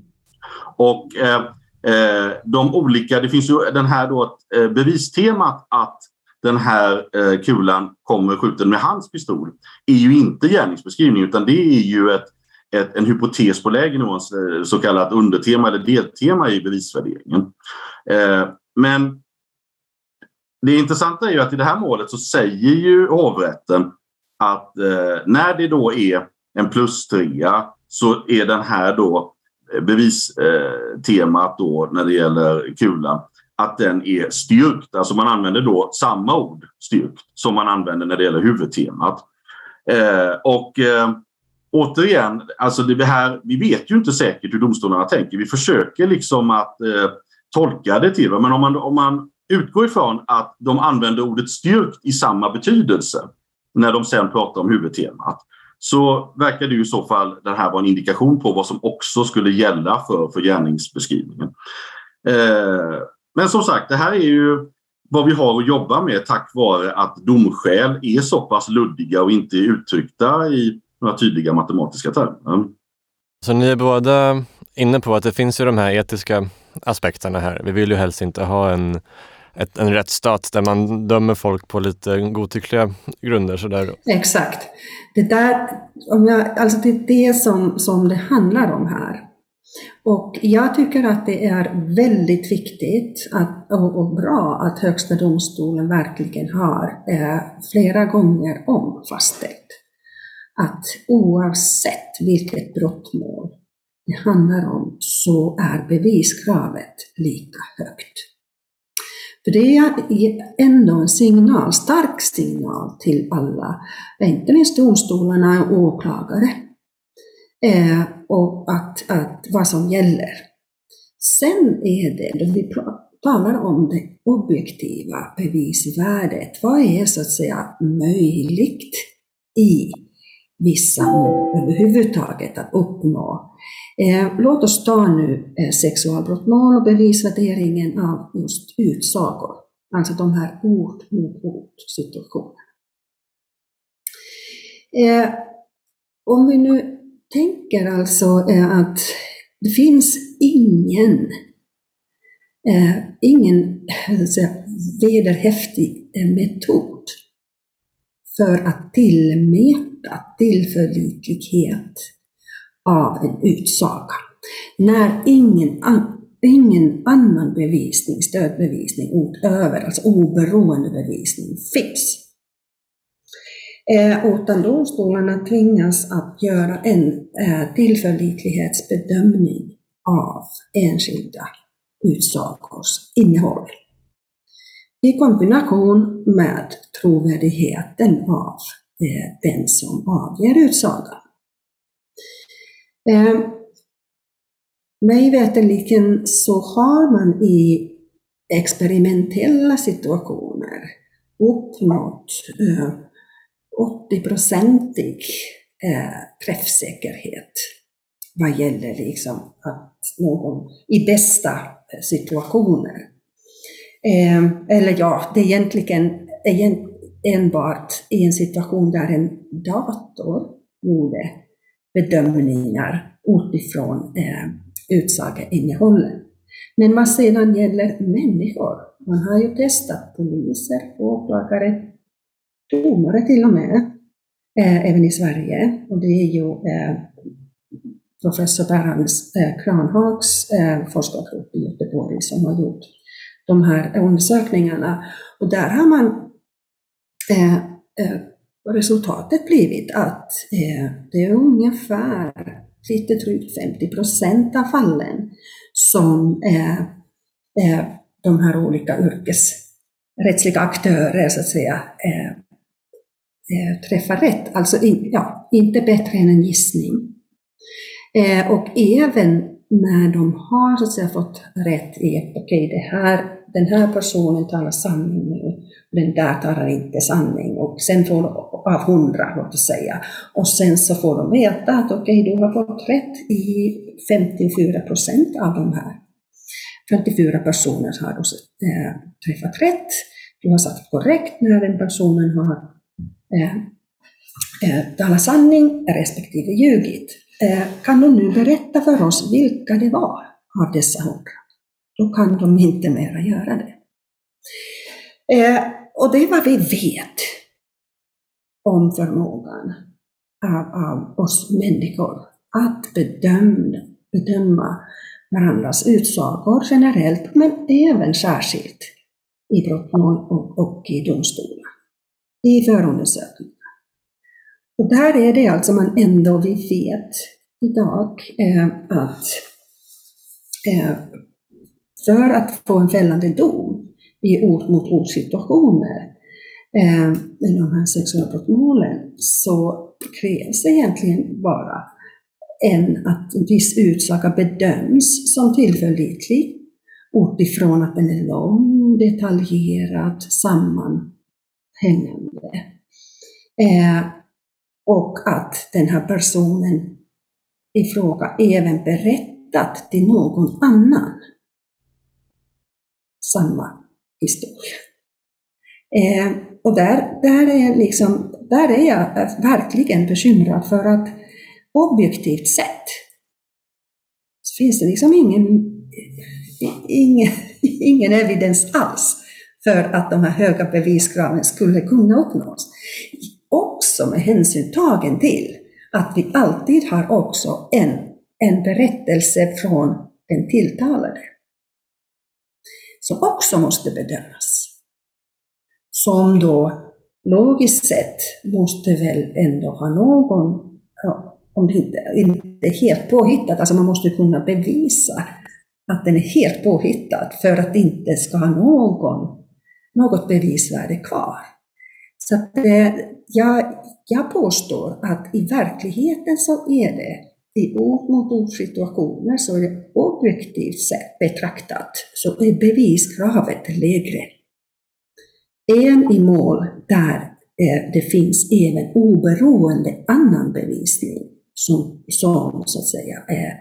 Och eh, eh, de olika, det finns ju den här då eh, bevistemat att den här eh, kulan kommer skjuten med hans pistol är ju inte gärningsbeskrivning utan det är ju ett ett, en hypotes på lägre nivå, eh, så kallat undertema eller deltema i bevisvärderingen. Eh, men det intressanta är ju att i det här målet så säger ju hovrätten att eh, när det då är en plus trea så är den här då eh, bevistemat eh, då när det gäller kulan att den är styrkt. Alltså man använder då samma ord, styrkt, som man använder när det gäller huvudtemat. Eh, och eh, återigen, alltså det här, vi vet ju inte säkert hur domstolarna tänker. Vi försöker liksom att eh, tolka det till. Men om man, om man utgår ifrån att de använder ordet styrkt i samma betydelse när de sen pratar om huvudtemat så verkar det ju i så fall den här vara en indikation på vad som också skulle gälla för, för gärningsbeskrivningen. Eh, men som sagt, det här är ju vad vi har att jobba med tack vare att domskäl är så pass luddiga och inte uttryckta i några tydliga matematiska termer. Så ni är båda inne på att det finns ju de här etiska aspekterna här. Vi vill ju helst inte ha en, ett, en rättsstat där man dömer folk på lite godtyckliga grunder. Sådär. Exakt. Det, där, om jag, alltså det är det som, som det handlar om här. Och jag tycker att det är väldigt viktigt att, och, och bra att Högsta domstolen verkligen har eh, flera gånger om fastställt att oavsett vilket brottmål det handlar om så är beviskravet lika högt. För det är ändå en signal, stark signal till alla, inte minst domstolarna och åklagare, eh, och att, att vad som gäller. Sen är det, då vi talar om det objektiva bevisvärdet, vad är så att säga möjligt i vissa mål överhuvudtaget att uppnå. Eh, låt oss ta nu eh, sexualbrottmål och bevisvärderingen av just utsagor, alltså de här ord mot ord situationerna. Eh, om vi nu tänker alltså eh, att det finns ingen, eh, ingen eh, säga, vederhäftig eh, metod för att tillmäta tillförlitlighet av en utsaga. När ingen, ingen annan bevisning, stödbevisning utöver, alltså oberoende bevisning, finns. Eh, utan domstolarna tvingas att göra en eh, tillförlitlighetsbedömning av enskilda utsagors innehåll i kombination med trovärdigheten av eh, den som avger utsagan. Mig veterligen så har man i experimentella situationer uppnått 80-procentig eh, träffsäkerhet vad gäller liksom att någon i bästa eh, situationer Eh, eller ja, det är egentligen enbart i en situation där en dator gjorde bedömningar utifrån eh, utsageinnehållet. Men vad sedan gäller människor, man har ju testat poliser, åklagare, domare till och med, eh, även i Sverige. Och det är ju eh, professor Berhans eh, Kranhags eh, forskargrupp i Göteborg som har gjort de här undersökningarna. Och där har man eh, eh, resultatet blivit att eh, det är ungefär lite drygt 50 procent av fallen som eh, eh, de här olika yrkesrättsliga aktörer så att säga eh, eh, träffa rätt. Alltså in, ja, inte bättre än en gissning. Eh, och även när de har så att säga, fått rätt i att okej, okay, det här den här personen talar sanning nu, den där talar inte sanning. Och sen får de, av hundra, låt oss säga. Och sen så får de veta att okej, okay, du har fått rätt i 54 procent av de här. 54 personer har du äh, eh, träffat rätt. Du har sagt korrekt när den personen har Eh, eh, tala talat sanning respektive ljugit. Eh, kan de nu berätta för oss vilka det var av dessa hundra? då kan de inte mera göra det. Och det är vad vi vet om förmågan av, av oss människor att bedöma, bedöma varandras utsagor generellt, men även särskilt i brottmål och, och i domstol i förundersökningar. Och där är det alltså man ändå, vi vet idag eh, att eh, för att få en fällande dom i ord mot ord situationer eh, i de här sexualbrottmålen så krävs det egentligen bara en att en viss utsaga bedöms som tillförlitlig utifrån att den är lång, detaljerad, hängande. Eh, och att den här personen i fråga även berättat till någon annan samma historia. Eh, och där, där, är liksom, där är jag eh, verkligen bekymrad för att objektivt sett finns det liksom ingen, ingen, ingen evidens alls för att de här höga beviskraven skulle kunna uppnås. Också med hänsyn tagen till att vi alltid har också en, en berättelse från den tilltalade som också måste bedömas. Som då logiskt sett måste väl ändå ha någon, om det inte, inte helt påhittat, alltså man måste kunna bevisa att den är helt påhittad för att det inte ska ha någon, något bevisvärde kvar. Så att, eh, jag, jag påstår att i verkligheten så är det i ord mot ord situationer så är det objektivt sett betraktat så är beviskravet lägre än i mål där eh, det finns även oberoende annan bevisning som, som så att säga är,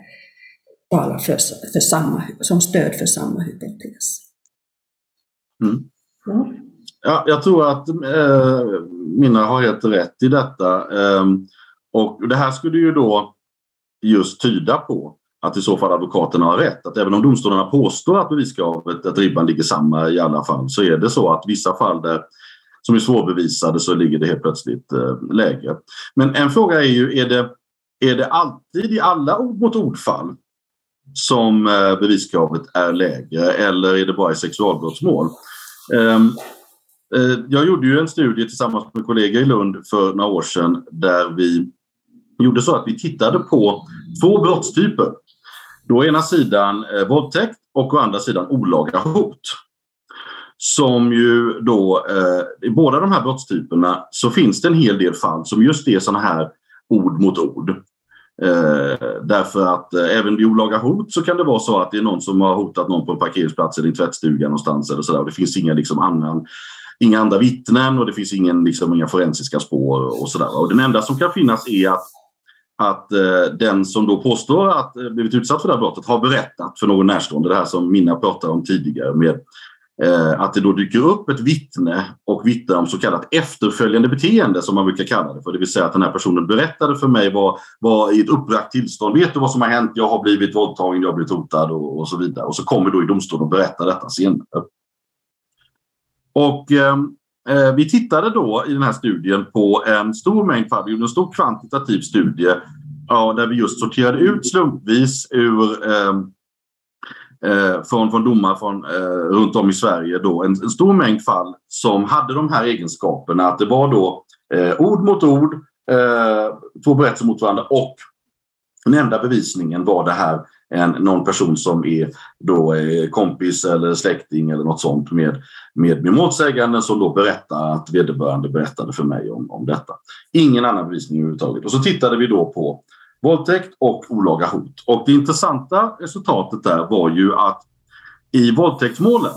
talar för, för samma, som stöd för samma hypotes. Mm. Ja. ja. jag tror att eh, Minna har helt rätt i detta. Eh, och det här skulle ju då just tyda på att i så fall advokaterna har rätt. Att även om domstolarna påstår att beviskravet, att ribban ligger samma i alla fall, så är det så att vissa fall där som är svårbevisade så ligger det helt plötsligt eh, lägre. Men en fråga är ju, är det, är det alltid i alla ord mot ordfall som eh, beviskravet är lägre eller är det bara i sexualbrottsmål? Ehm, eh, jag gjorde ju en studie tillsammans med kollegor i Lund för några år sedan där vi gjorde så att vi tittade på två brottstyper. Då ena sidan eh, våldtäkt och å andra sidan olaga hot. Som ju då, eh, i båda de här brottstyperna så finns det en hel del fall som just är sådana här ord mot ord. Eh, därför att eh, även vid olaga hot så kan det vara så att det är någon som har hotat någon på en parkeringsplats eller i en tvättstuga någonstans eller sådär. Det finns inga, liksom, annan, inga andra vittnen och det finns ingen, liksom, inga forensiska spår och sådär. Och den enda som kan finnas är att att eh, den som då påstår att eh, blivit utsatt för det här brottet har berättat för någon närstående, det här som Minna pratade om tidigare med Eh, att det då dyker upp ett vittne och vittnar om så kallat efterföljande beteende som man brukar kalla det för. Det vill säga att den här personen berättade för mig vad, vad i ett uppbragt tillstånd, vet du vad som har hänt? Jag har blivit våldtagen, jag har blivit hotad och, och så vidare. Och så kommer då i domstolen och berättar detta senare. Och ehm, Eh, vi tittade då i den här studien på en stor mängd fall. Vi gjorde en stor kvantitativ studie ja, där vi just sorterade ut slumpvis ur eh, eh, från, från domar från, eh, runt om i Sverige då, en, en, stor mängd fall som hade de här egenskaperna. Att det var då eh, ord mot ord, eh, två berättelser mot varandra och den enda bevisningen var det här en, någon person som är då eh, kompis eller släkting eller något sånt med, med, min målsäganden som då berättar att vederbörande berättade för mig om, om detta. Ingen annan bevisning överhuvudtaget. Och så tittade vi då på våldtäkt och olaga hot. Och det intressanta resultatet där var ju att i våldtäktsmålen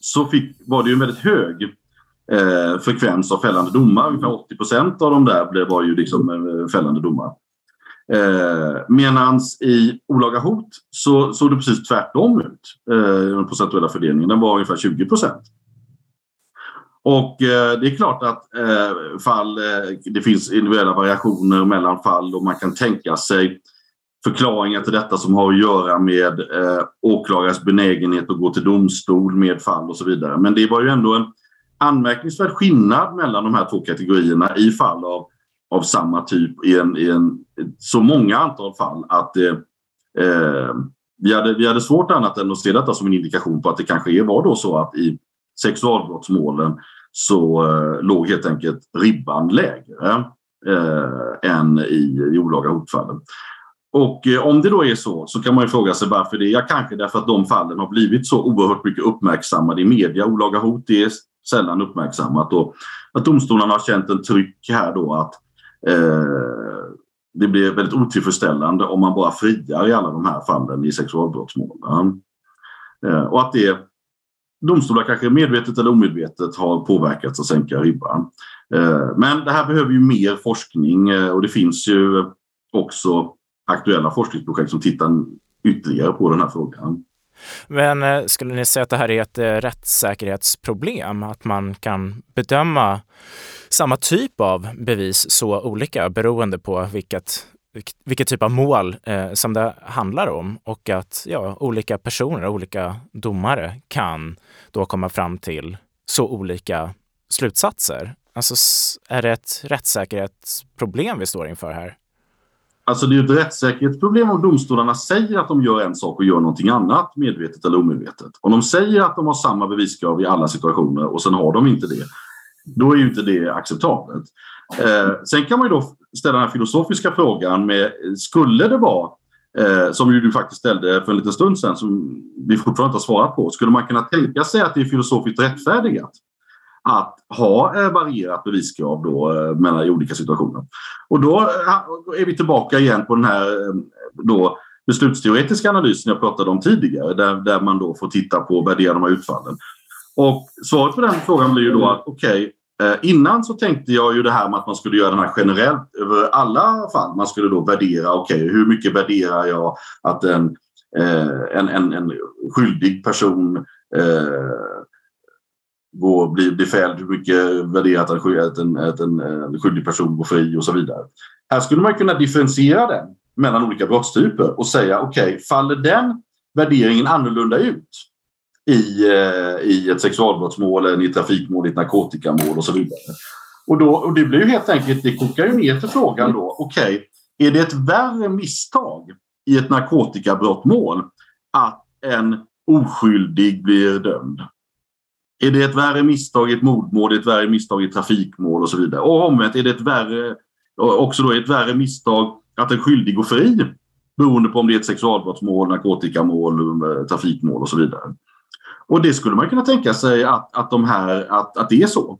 så fick, var det ju en väldigt hög eh, frekvens av fällande domar. Ungefär 80 procent av de där blev, var ju liksom eh, fällande domar. Eh, Medan i olaga hot så såg det precis tvärtom ut. Eh, den procentuella fördelningen den var ungefär 20 procent. Och eh, det är klart att eh, fall, eh, det finns individuella variationer mellan fall och man kan tänka sig förklaringar till detta som har att göra med eh, åklagares benägenhet att gå till domstol med fall och så vidare. Men det var ju ändå en anmärkningsvärd skillnad mellan de här två kategorierna i fall av av samma typ i, en, i en, så många antal fall att eh, eh, vi, hade, vi hade svårt annat än att se detta som en indikation på att det kanske var då så att i sexualbrottsmålen så eh, låg helt enkelt ribban lägre eh, än i, i olaga hotfallen. Och eh, om det då är så, så kan man ju fråga sig varför det är. Ja, kanske därför att de fallen har blivit så oerhört mycket uppmärksammade i media. Olaga hot är sällan uppmärksammat och att domstolarna har känt en tryck här då att Eh, det blir väldigt otillfredsställande om man bara friar i alla de här fallen i sexualbrottsmålen. Eh, och att det domstolar kanske medvetet eller omedvetet har påverkats att sänka ribban. Eh, men det här behöver ju mer forskning eh, och det finns ju också aktuella forskningsprojekt som tittar ytterligare på den här frågan. Men eh, skulle ni säga att det här är ett rättssäkerhetsproblem? Att man kan bedöma samma typ av bevis så olika beroende på vilket vilket typ av mål eh, som det handlar om och att ja, olika personer, olika domare kan då komma fram till så olika slutsatser. Alltså är det ett rättssäkerhetsproblem vi står inför här? Alltså det är ett rättssäkerhetsproblem om domstolarna säger att de gör en sak och gör någonting annat, medvetet eller omedvetet. Om de säger att de har samma beviskrav i alla situationer och sen har de inte det, då är ju inte det acceptabelt. Eh, sen kan man ju då ställa den filosofiska frågan med, skulle det vara, eh, som ju du faktiskt ställde för en liten stund sedan, som vi fortfarande inte har svarat på, skulle man kunna tänka sig att det är filosofiskt rättfärdigat att ha eh, varierat beviskrav då, eh, mellan i olika situationer. Och då eh, är vi tillbaka igen på den här eh, då, beslutsteoretiska analysen jag pratade om tidigare där, där man då får titta på och värdera de här utfallen. Och svaret på den frågan blir ju då att okej, okay, Eh, innan så tänkte jag ju det här med att man skulle göra den här generellt över alla fall. Man skulle då värdera, okej, okay, hur mycket värderar jag att en, eh, en, en, en skyldig person eh, gå, blir fälld, hur mycket värderat att en, att en, en skyldig person går fri och så vidare. Här skulle man kunna differentiera den mellan olika brottstyper och säga okej, okay, faller den värderingen annorlunda ut i, eh, i ett sexualbrottsmål, eller i ett trafikmål, i ett narkotikamål och så vidare. Och, då, och det blir ju helt enkelt, det kokar ju ner till frågan då, okej, okay, är det ett värre misstag i ett narkotikabrottmål att en oskyldig blir dömd är det ett värre misstag i ett mordmål, är det ett värre misstag i ett trafikmål och så vidare. Och omvänt, är det ett värre, också då ett värre misstag att en skyldig går fri beroende på om det är ett sexualbrottsmål, narkotikamål, eh, trafikmål och så vidare. Och det skulle man kunna tänka sig att, att, de här, att, att det är så.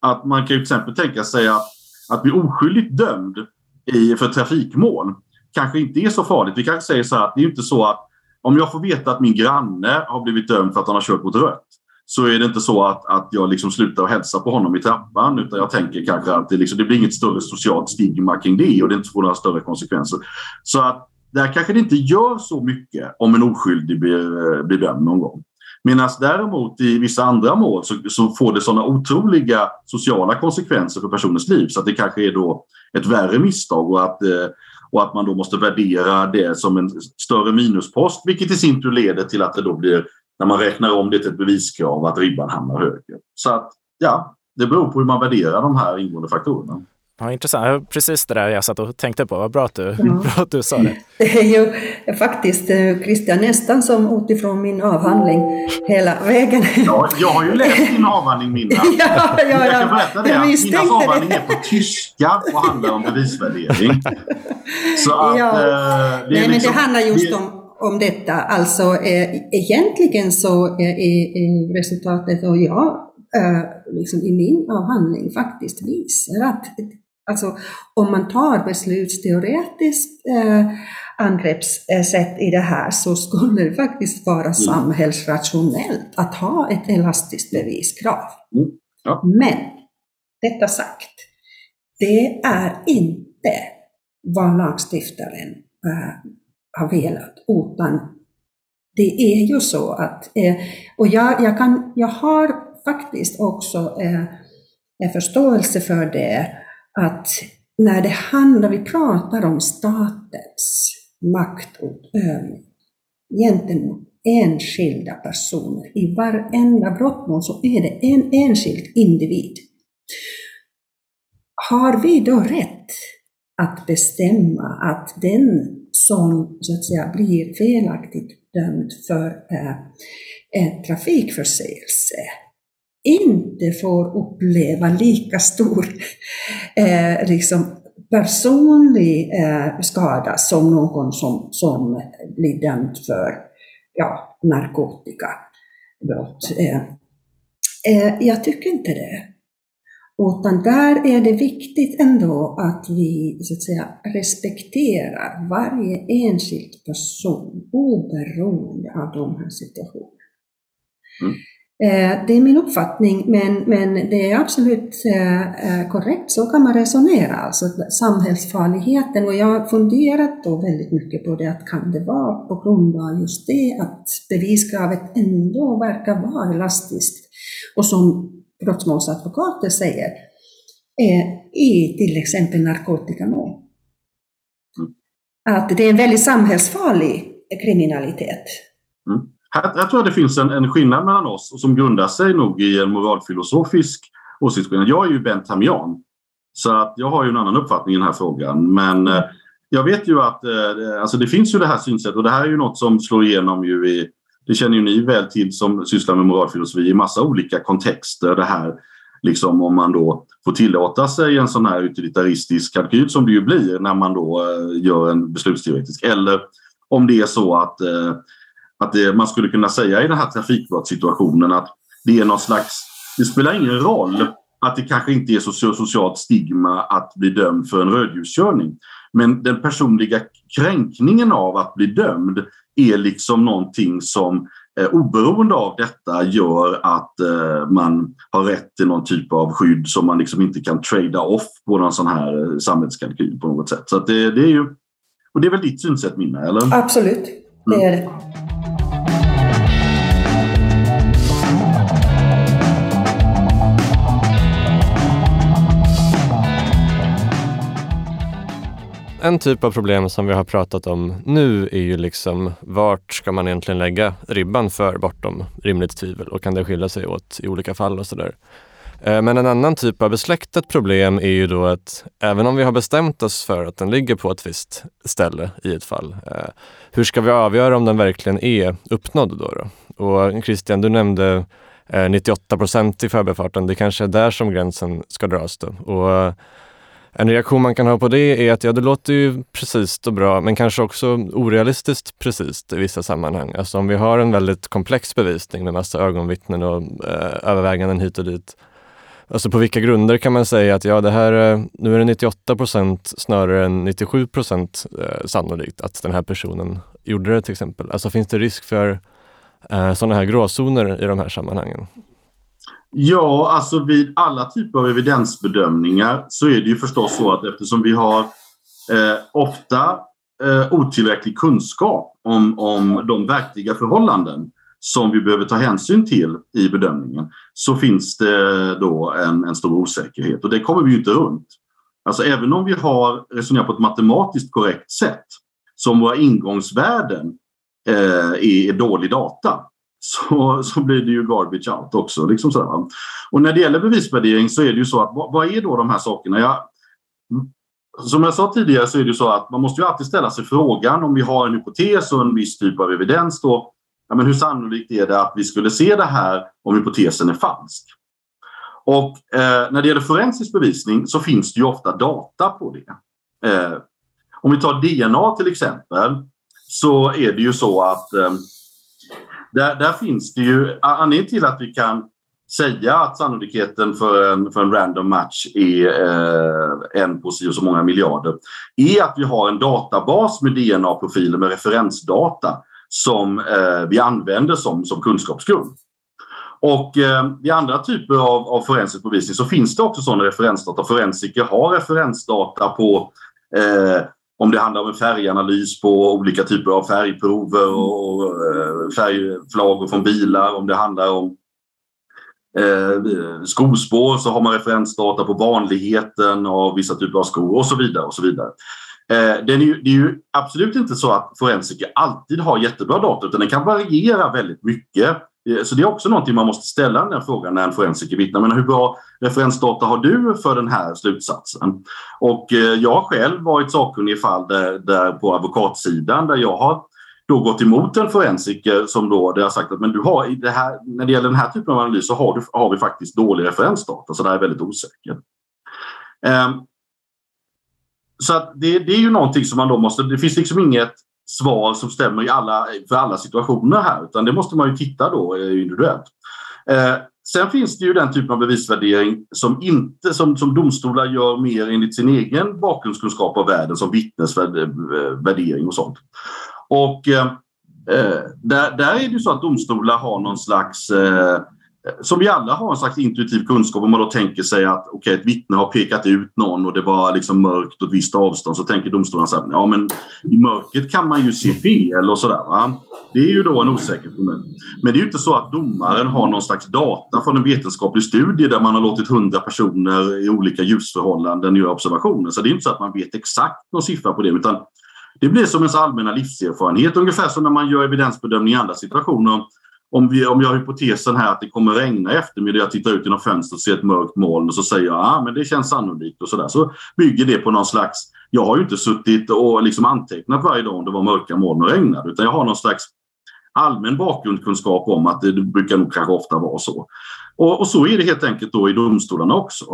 Att man kan till exempel tänka sig att, att bli oskyldigt dömd i, för trafikmål kanske inte är så farligt. Vi kanske säger så här att det är inte så att om jag får veta att min granne har blivit dömd för att han har kört mot rött så är det inte så att, att jag liksom slutar att hälsa på honom i trappan utan jag tänker kanske att det, liksom, det blir inget större socialt stigma kring det och det inte får några större konsekvenser. Så att där kanske det inte gör så mycket om en oskyldig blir, blir dömd någon gång. Medan däremot i vissa andra mål så, så får det sådana otroliga sociala konsekvenser för personens liv så att det kanske är då ett värre misstag och att, eh, och att man då måste värdera det som en större minuspost vilket i sin tur leder till att det då blir när man räknar om det till ett beviskrav att ribban hamnar högre. Så att ja, det beror på hur man värderar de här ingående faktorerna. Ja, intressant. Precis det där jag satt och tänkte på. Vad bra att du, ja. bra att du sa det. Det är ju faktiskt eh, Christian nästan som utifrån min avhandling hela vägen. Ja, jag har ju läst din avhandling Minna. ja, ja, jag kan berätta det. Minnas avhandling är på tyska och handlar om bevisvärdering. Så att, ja. eh, det, Nej, liksom, men det liksom- handlar just det, om om detta. Alltså eh, egentligen så är, är resultatet, och jag eh, liksom i min avhandling faktiskt visar att alltså, om man tar beslutsteoretiskt eh, angreppssätt i det här så skulle det faktiskt vara mm. samhällsrationellt att ha ett elastiskt beviskrav. Mm. Ja. Men, detta sagt, det är inte vad lagstiftaren äh, har velat, utan det är ju så att, eh, och jag, jag, kan, jag har faktiskt också eh, en förståelse för det, när det handlar, vi pratar om statens maktutövning gentemot enskilda personer. I varenda brottmål så är det en enskild individ. Har vi då rätt att bestämma att den som så att säga blir felaktigt dömd för eh, en trafikförseelse inte får uppleva lika stor eh, liksom personlig eh, skada som någon som, som blir dömd för ja, narkotikabrott. Eh, eh, jag tycker inte det. Utan där är det viktigt ändå att vi så att säga, respekterar varje enskild person oberoende av de här situationerna. Mm. Eh, det är min uppfattning, men, men det är absolut eh, eh, korrekt. Så kan man resonera, alltså samhällsfarligheten. Och jag har funderat då väldigt mycket på det, att kan det vara på grund av just det att beviskravet ändå verkar vara elastiskt. Och som brottmålsadvokater säger, är i till exempel narkotikamål. att det är en väldigt samhällsfarlig kriminalitet. Mm. Här, jag tror att det finns en, en skillnad mellan oss som grundar sig nog i en moralfilosofisk åsiktsskillnad. Jag är ju benthamian så att jag har ju en annan uppfattning i den här frågan. Men eh, jag vet ju att eh, alltså det finns ju det här synsättet och det här är ju något som slår igenom ju i det känner ju ni väl till som sysslar med moralfilosofi i massa olika kontexter. Det här liksom om man då får tillåta sig en sån här utilitaristisk kalkyl som det ju blir när man då eh, gör en beslutsteoretisk. Eller om det är så att, eh, att det, man skulle kunna säga i den här trafikbrottssituationen att det är någon slags, det spelar ingen roll att det kanske inte är så socialt stigma att bli dömd för en rödljuskörning. Men den personliga kränkningen av att bli dömd är liksom någonting som eh, oberoende av detta gör att eh, man har rätt till någon typ av skydd som man liksom inte kan trada off på någon sån här eh, samhällskalkyl på något sätt. Så det, det, är ju, och det är väl ditt synsätt Minna, eller? Absolut, det är det. Mm. En typ av problem som vi har pratat om nu är ju liksom vart ska man egentligen lägga ribban för bortom rimligt tvivel och kan det skilja sig åt i olika fall och sådär. Eh, men en annan typ av besläktat problem är ju då att även om vi har bestämt oss för att den ligger på ett visst ställe i ett fall, eh, hur ska vi avgöra om den verkligen är uppnådd då? då? Och Christian, du nämnde eh, 98 procent i förbifarten. Det kanske är där som gränsen ska dras då. Och en reaktion man kan ha på det är att ja, det låter ju precis och bra, men kanske också orealistiskt precis i vissa sammanhang. Alltså om vi har en väldigt komplex bevisning med massa ögonvittnen och eh, överväganden hit och dit. Alltså på vilka grunder kan man säga att ja, det här, eh, nu är det 98 procent snarare än 97 procent eh, sannolikt att den här personen gjorde det till exempel. Alltså finns det risk för eh, sådana här gråzoner i de här sammanhangen? Ja, alltså vid alla typer av evidensbedömningar så är det ju förstås så att eftersom vi har eh, ofta eh, otillräcklig kunskap om, om de verkliga förhållanden som vi behöver ta hänsyn till i bedömningen så finns det då en, en stor osäkerhet och det kommer vi ju inte runt. Alltså även om vi har resonerat på ett matematiskt korrekt sätt som våra ingångsvärden eh, är dålig data så, så blir det ju garbage out också. Liksom så Och när det gäller bevisvärdering så är det ju så att vad, vad är då de här sakerna? Jag, mm, som jag sa tidigare så är det ju så att man måste ju alltid ställa sig frågan om vi har en hypotes och en viss typ av evidens då. Ja, men hur sannolikt är det att vi skulle se det här om hypotesen är falsk? Och eh, när det gäller forensisk bevisning så finns det ju ofta data på det. Eh, om vi tar DNA till exempel så är det ju så att eh, där, där finns det ju, anledningen till att vi kan säga att sannolikheten för en, för en random match är eh, en på så många miljarder är att vi har en databas med DNA-profiler med referensdata som eh, vi använder som, som kunskapsgrund. Och eh, i andra typer av, av forensisk bevisning så finns det också sådana referensdata. Forensiker har referensdata på eh, om det handlar om en färganalys på olika typer av färgprover och eh, färgflagor från bilar, om det handlar om eh, skospår så har man referensdata på vanligheten av vissa typer av skor och så vidare. och så vidare. Eh, det, är ju, det är ju absolut inte så att forensiker alltid har jättebra data utan den kan variera väldigt mycket Eh, så det är också någonting man måste ställa den frågan när en forensiker vittnar. Men hur bra referensdata har du för den här slutsatsen? Och eh, jag har själv varit sakkunnig i fall där, där på advokatsidan där jag har då gått emot en forensiker som då det har sagt att men du har, det här, när det gäller den här typen av analys så har, du, har vi faktiskt dålig referensdata så det här är väldigt osäkert. Um, så att det, det, är ju någonting som man då måste, det finns liksom inget svar som stämmer i alla, för alla situationer här utan det måste man ju titta då eh, individuellt. Eh, sen finns det ju den typen av bevisvärdering som, inte, som, som domstolar gör mer enligt sin egen bakgrundskunskap av världen som vittnesvärdering och sånt. Och eh, eh där, där är det ju så att domstolar har någon slags eh, som vi alla har en slags intuitiv kunskap om man då tänker sig att okay, ett vittne har pekat ut någon och det var liksom mörkt och ett visst avstånd så tänker domstolen så här, ja men i mörkret kan man ju se fel och sådär. Va? Det är ju då en osäkerhet. Men det är ju inte så att domaren har någon slags data från en vetenskaplig studie där man har låtit hundra personer i olika ljusförhållanden göra observationer. Så det är inte så att man vet exakt någon siffra på det utan Det blir som ens allmänna livserfarenhet, ungefär som när man gör evidensbedömning i andra situationer. Om, vi, om jag har hypotesen här att det kommer regna i eftermiddag, jag tittar ut genom fönstret och ser ett mörkt moln och så säger jag att ah, det känns sannolikt och sådär. Så bygger det på någon slags, jag har ju inte suttit och liksom antecknat varje dag om det var mörka moln och regnade utan jag har någon slags allmän bakgrundskunskap om att det brukar nog kanske ofta vara så. Och, och så är det helt enkelt då i domstolarna också.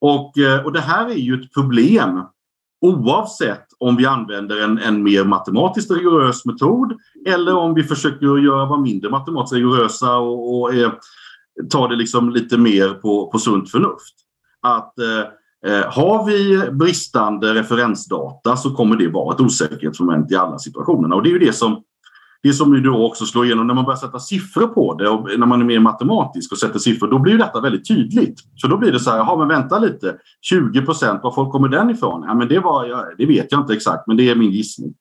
Och, eh, och det här är ju ett problem oavsett om vi använder en, en mer matematiskt rigorös metod eller om vi försöker göra vara mindre matematiskt rigorösa och, och eh, ta det liksom lite mer på, på sunt förnuft. Att eh, eh, har vi bristande referensdata så kommer det vara ett osäkerhetsmoment i alla situationerna och det är ju det som det som ju då också slår igenom när man börjar sätta siffror på det och när man är mer matematisk och sätter siffror, då blir detta väldigt tydligt. Så då blir det så här, jaha men vänta lite, 20 procent, var folk kommer den ifrån? Ja, men det, var, det vet jag inte exakt, men det är min gissning.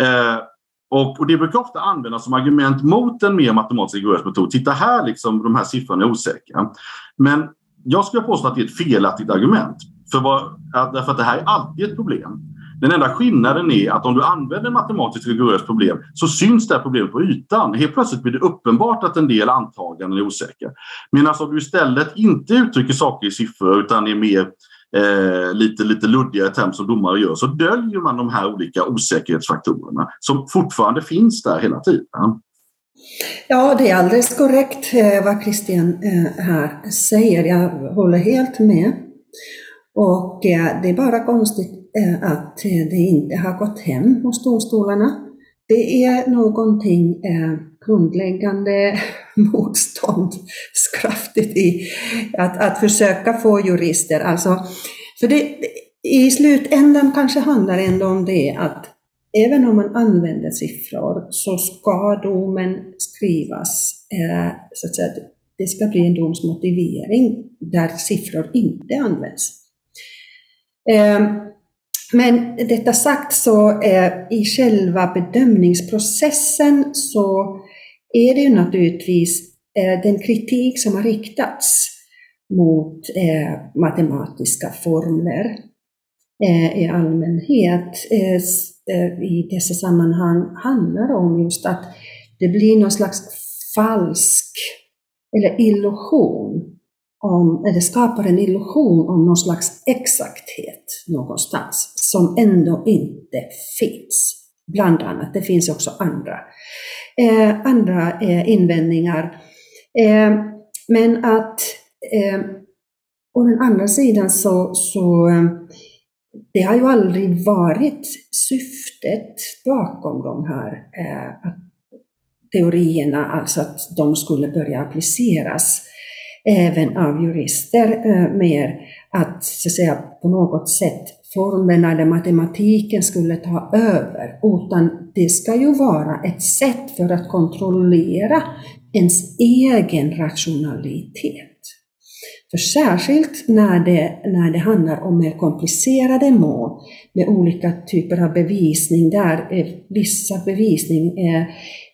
Eh, och, och, det brukar ofta användas som argument mot en mer matematisk rigorös metod. Titta här, liksom, de här siffrorna är osäkra. Men jag skulle påstå att det är ett felaktigt argument. För vad, därför att det här är alltid ett problem. Den enda skillnaden är att om du använder matematiskt rigoröst problem så syns det här problemet på ytan. Helt plötsligt blir det uppenbart att en del antaganden är osäkra. Medan om du istället inte uttrycker saker i siffror utan är mer eh, lite, lite luddigare term som domare gör så döljer man de här olika osäkerhetsfaktorerna som fortfarande finns där hela tiden. Ja, det är alldeles korrekt eh, vad Christian eh, här säger. Jag håller helt med. Och eh, det är bara konstigt Eh, att eh, det inte har gått hem hos domstolarna. Det är någonting eh, grundläggande motståndskraftigt i att, att försöka få jurister. Alltså, för det, I slutändan kanske handlar det ändå om det att även om man använder siffror så ska domen skrivas så att säga, det ska bli en domsmotivering där siffror inte används. Men detta sagt så i själva bedömningsprocessen så är det ju naturligtvis eh, den kritik som har riktats mot eh, matematiska formler eh, i allmänhet i dessa sammanhang handlar om just att det blir någon slags falsk eller illusion om, eller skapar en illusion om någon slags exakthet någonstans som ändå inte finns. Bland annat, det finns också andra, eh, andra eh, invändningar. Eh, men att eh, å den andra sidan så, så eh, det har ju aldrig varit syftet bakom de här eh, teorierna, alltså att de skulle börja appliceras även av jurister eh, mer att, så att säga, på något sätt formerna eller matematiken skulle ta över, utan det ska ju vara ett sätt för att kontrollera ens egen rationalitet. För särskilt när det, när det handlar om mer komplicerade mål med olika typer av bevisning, där eh, vissa bevisning är,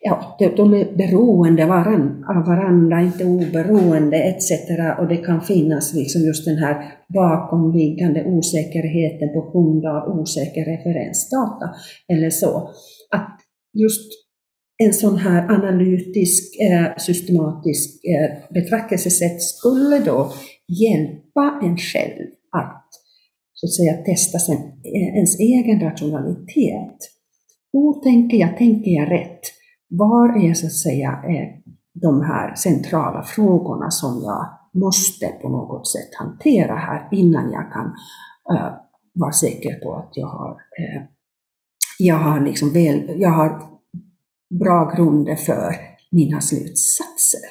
ja, de är beroende av varandra, inte oberoende etc. Och det kan finnas liksom just den här bakomliggande osäkerheten på grund av osäker referensdata eller så. Att just en sån här analytisk, eh, systematisk eh, betraktelsesätt skulle då hjälpa en själv att så att säga testa sin, eh, ens egen rationalitet. Hur tänker jag? Tänker jag rätt? Var är så att säga de här centrala frågorna som jag måste på något sätt hantera här innan jag kan äh, vara säker på att jag har, äh, jag har, liksom väl, jag har bra grunder för mina slutsatser.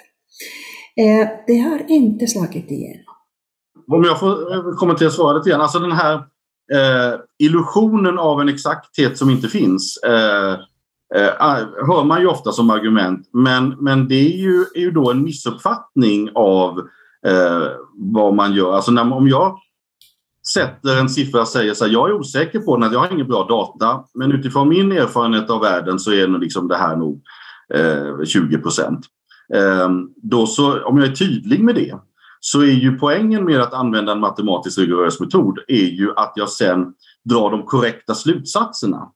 Äh, det har inte slagit igenom. Om jag får kommentera svaret igen. Alltså den här illusionen av en exakthet som inte finns Eh, ah, hör man ju ofta som argument. Men, men det är ju, är ju då en missuppfattning av eh, vad man gör. Alltså när, om jag sätter en siffra och säger så här, jag är osäker på den, jag har ingen bra data, men utifrån min erfarenhet av världen så är nog liksom det här nog eh, 20 procent. Eh, om jag är tydlig med det så är ju poängen med att använda en matematiskt rigorös metod är ju att jag sen drar de korrekta slutsatserna.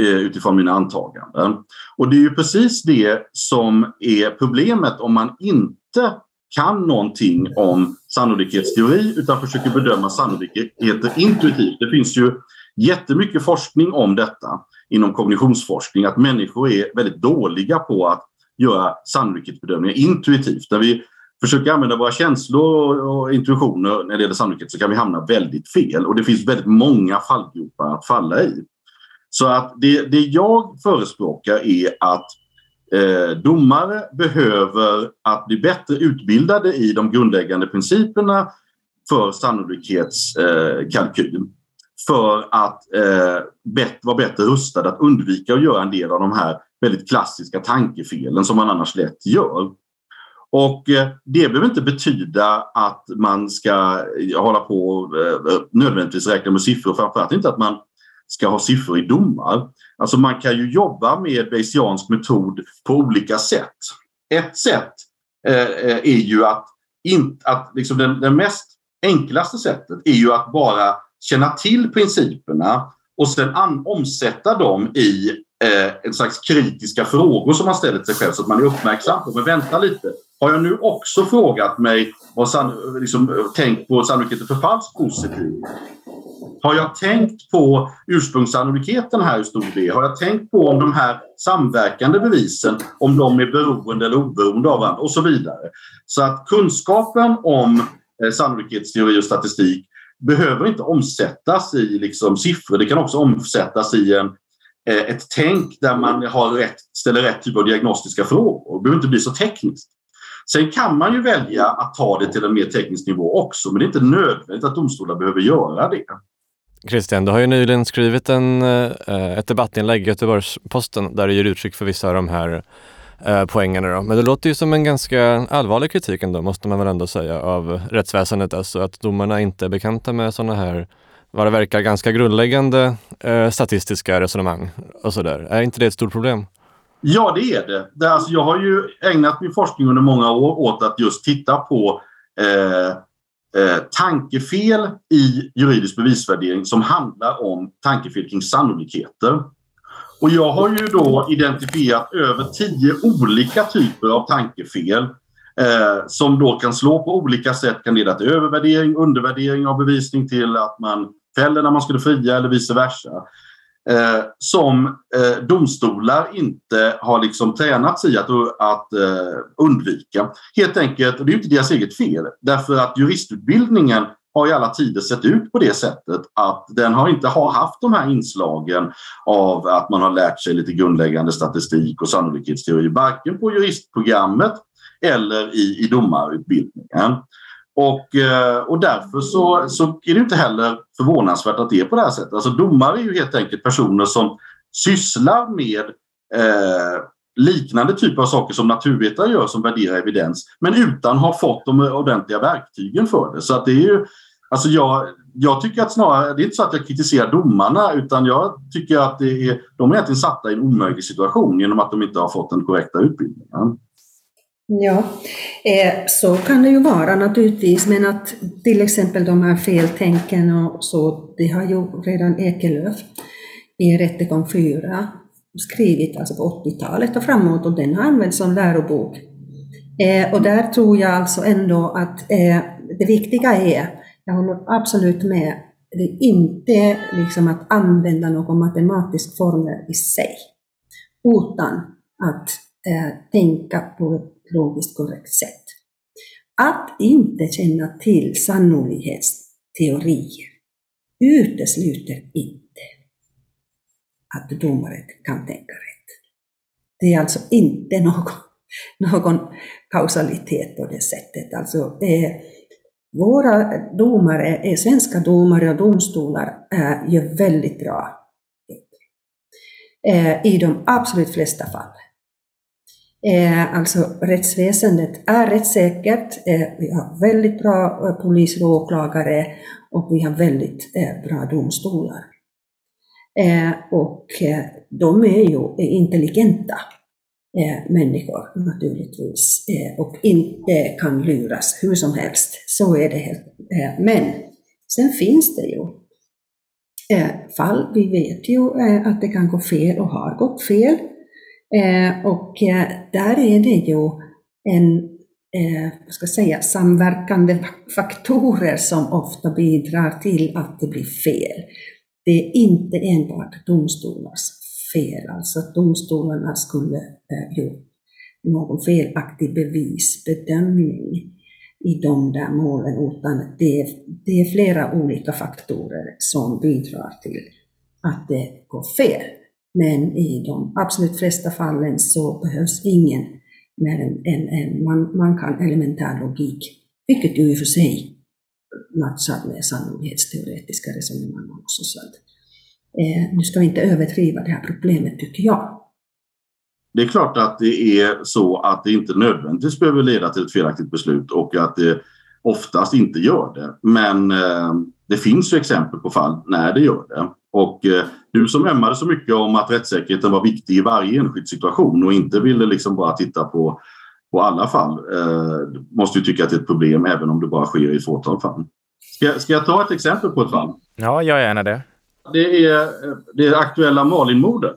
Eh, utifrån mina antaganden. Och det är ju precis det som är problemet om man inte kan någonting om sannolikhetsteori utan försöker bedöma sannolikheter intuitivt. Det finns ju jättemycket forskning om detta inom kognitionsforskning, att människor är väldigt dåliga på att göra sannolikhetsbedömningar intuitivt. När vi försöker använda våra känslor och intuitioner när det gäller sannolikhet så kan vi hamna väldigt fel och det finns väldigt många fallgropar att falla i. Så att det, det jag förespråkar är att eh, domare behöver att bli bättre utbildade i de grundläggande principerna för sannolikhetskalkyl. Eh, för att eh, bet, vara bättre rustade att undvika att göra en del av de här väldigt klassiska tankefelen som man annars lätt gör. Och eh, det behöver inte betyda att man ska hålla på och eh, eh, nödvändigtvis räkna med siffror, framförallt inte att man ska ha siffror i domar. Alltså man kan ju jobba med Bayesiansk metod på olika sätt. Ett sätt eh, eh, är ju att, in, att liksom den, den mest enklaste sättet är ju att bara känna till principerna och sen an, omsätta dem i eh, en slags kritiska frågor som man ställer till sig själv så att man är uppmärksam på. Men vänta lite, har jag nu också frågat mig och san, liksom, tänkt på sannolikheten för falskt positiv? Har jag tänkt på ursprungssannolikheten här hur stor det är? Har jag tänkt på om de här samverkande bevisen, om de är beroende eller oberoende av varandra och så vidare. Så att kunskapen om eh, sannolikhetsteori och statistik behöver inte omsättas i liksom siffror. Det kan också omsättas i en, eh, ett tänk där man har rätt, ställer rätt typ av diagnostiska frågor. Det behöver inte bli så tekniskt. Sen kan man ju välja att ta det till en mer teknisk nivå också, men det är inte nödvändigt att domstolar behöver göra det. Christian, du har ju nyligen skrivit en, eh, ett debattinlägg i Göteborgs-Posten där du ger uttryck för vissa av de här eh, poängerna. Då. Men det låter ju som en ganska allvarlig kritik ändå, måste man väl ändå säga, av rättsväsendet. Alltså att domarna inte är bekanta med sådana här, vad det verkar, ganska grundläggande eh, statistiska resonemang och sådär. Är inte det ett stort problem? Ja, det är det. det alltså, jag har ju ägnat min forskning under många år åt att just titta på eh, eh, tankefel i juridisk bevisvärdering som handlar om tankefel kring sannolikheter. Och jag har ju då identifierat över tio olika typer av tankefel eh, som då kan slå på olika sätt, kan leda till övervärdering, undervärdering av bevisning till att man fäller när man skulle fria eller vice versa. Eh, som eh, domstolar inte har liksom tränats i att, att eh, undvika. Helt enkelt, och det är inte deras eget fel, därför att juristutbildningen har i alla tider sett ut på det sättet att den har inte har haft de här inslagen av att man har lärt sig lite grundläggande statistik och sannolikhetsteori, varken på juristprogrammet eller i, i domarutbildningen. Och, eh, och därför så, så är det inte heller förvånansvärt att det är på det här sättet. Alltså domare är ju helt enkelt personer som sysslar med eh, liknande typer av saker som naturvetare gör som värderar evidens men utan att ha fått de ordentliga verktygen för det. Så att det är ju, alltså jag, jag tycker att snarare, det är inte så att jag kritiserar domarna utan jag tycker att det är, de är egentligen satta i en omöjlig situation genom att de inte har fått den korrekta utbildningen. Ja, eh, så kan det ju vara naturligtvis, men att till exempel de här feltänken och så, det har ju redan Ekelöf i Rättegång 4 skrivit alltså på 80-talet och framåt och den har använts som lärobok. Eh, och där tror jag alltså ändå att eh, det viktiga är, jag håller absolut med, det är inte liksom att använda någon matematisk formel i sig, utan att eh, tänka på logiskt korrekt sätt. Att inte känna till sannolikhetsteorier utesluter inte att domaren kan tänka rätt. Det är alltså inte någon, någon kausalitet på det sättet. Alltså, eh, våra domare, eh, svenska domare och domstolar eh, gör väldigt bra eh, i de absolut flesta fall. Eh, alltså rättsväsendet är rättssäkert, eh, vi har väldigt bra eh, polis och åklagare och vi har väldigt eh, bra domstolar. Eh, och eh, de är ju intelligenta människor naturligtvis och inte kan luras hur som helst. Så är det helt. Men sen finns det ju fall. Vi vet ju att det kan gå fel och har gått fel. Eh, och eh, där är det ju en eh, vad ska jag säga, samverkande faktorer som ofta bidrar till att det blir fel. Det är inte enbart domstolars fel, alltså att domstolarna skulle eh, gjort någon felaktig bevisbedömning i de där målen, utan det är, det är flera olika faktorer som bidrar till att det går fel. Men i de absolut flesta fallen så behövs ingen mer än, än, man, man kan elementär logik, vilket ju i och för sig matchar med sannolikhetsteoretiska resonemang också. Så att, eh, nu ska vi inte överdriva det här problemet, tycker jag. Det är klart att det är så att det inte nödvändigtvis behöver leda till ett felaktigt beslut och att det oftast inte gör det. Men eh, det finns ju exempel på fall när det gör det. Och eh, du som ömmade så mycket om att rättssäkerheten var viktig i varje enskild situation och inte ville liksom bara titta på, på alla fall eh, måste ju tycka att det är ett problem även om det bara sker i ett fåtal fall. Ska, ska jag ta ett exempel på ett fall? Ja, gör gärna det. Det är det aktuella Malinmordet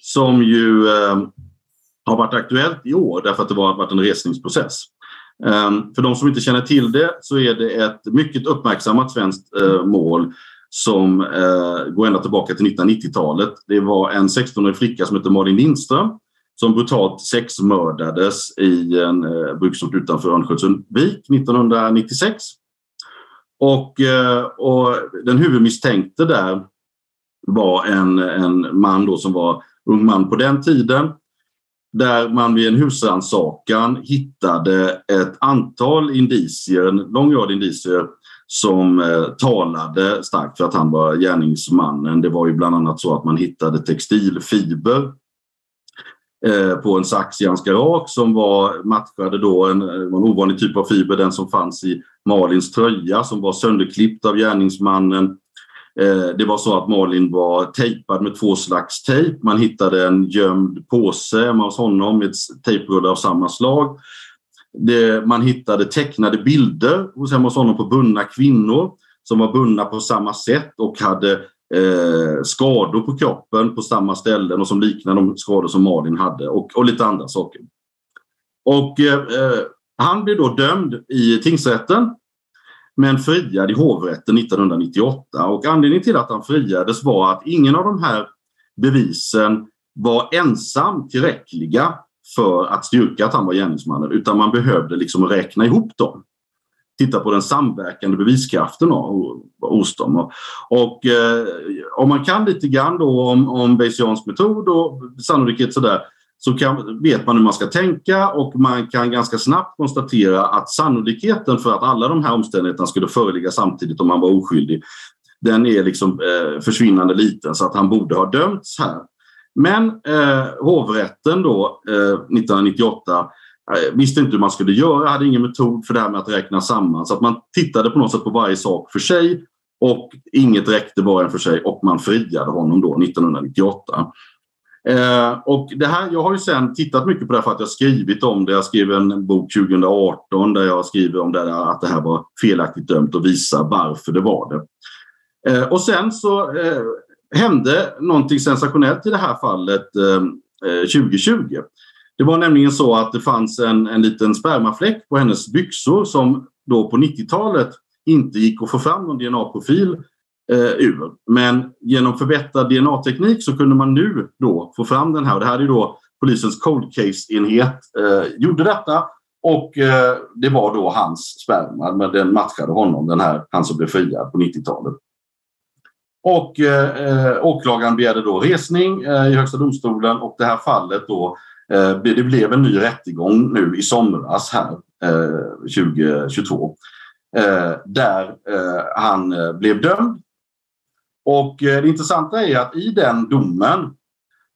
som ju eh, har varit aktuellt i år därför att det har varit en resningsprocess. Um, för de som inte känner till det så är det ett mycket uppmärksammat svenskt uh, mål som eh, går ända tillbaka till 1990-talet. Det var en 16-årig flicka som hette Malin Lindström som brutalt sexmördades i en eh, bruksort utanför Örnsköldsvik 1996. Och, eh, och den huvudmisstänkte där var en, en man då som var ung man på den tiden där man vid en husrannsakan hittade ett antal indicier, en lång rad indicier som eh, talade starkt för att han var gärningsmannen. Det var ju bland annat så att man hittade textilfiber eh, på en sax i hans garage som var matchade då en, eh, en ovanlig typ av fiber, den som fanns i Malins tröja som var sönderklippt av gärningsmannen det var så att Malin var tejpad med två slags tejp. Man hittade en gömd påse hemma hos honom med tejprullar av samma slag. Det, man hittade tecknade bilder hos hemma hos honom på bundna kvinnor som var bundna på samma sätt och hade eh, skador på kroppen på samma ställen och som liknade de skador som Malin hade och, och lite andra saker. Och eh, eh han blev då dömd i tingsrätten men friad i hovrätten 1998. Och anledningen till att han friades var att ingen av de här bevisen var ensam tillräckliga för att styrka att han var gärningsmannen utan man behövde liksom räkna ihop dem. Titta på den samverkande beviskraften hos dem. Och, och eh, om man kan lite grann då om, om Bayesians metod och sannolikhet sådär så kan, vet man hur man ska tänka och man kan ganska snabbt konstatera att sannolikheten för att alla de här omständigheterna skulle föreligga samtidigt om han var oskyldig, den är liksom eh, försvinnande liten så att han borde ha dömts här. Men eh, hovrätten då eh, 1998 eh, visste inte hur man skulle göra, hade ingen metod för det här med att räkna samman så att man tittade på något sätt på varje sak för sig och inget räckte var en för sig och man friade honom då 1998. Eh, och det här, jag har ju sen tittat mycket på det här för att jag skrivit om det. Jag skrev en bok 2018 där jag skriver om det här, att det här var felaktigt dömt och visar varför det var det. Eh, och sen så eh, hände någonting sensationellt i det här fallet eh, eh, 2020. Det var nämligen så att det fanns en, en liten spermafläck på hennes byxor som då på 90-talet inte gick att få fram någon DNA-profil eh, ur. Men genom förbättrad DNA-teknik så kunde man nu då få fram den här. Och det här är då polisens cold case-enhet eh, gjorde detta och eh, det var då hans sperma, men den matchade honom, den här, han som blev friad på 90-talet. Och eh, åklagaren begärde då resning eh, i Högsta domstolen. Och det här fallet då, eh, det blev en ny rättegång nu i somras här eh, 2022. Eh, där eh, han eh, blev dömd. Och eh, det intressanta är att i den domen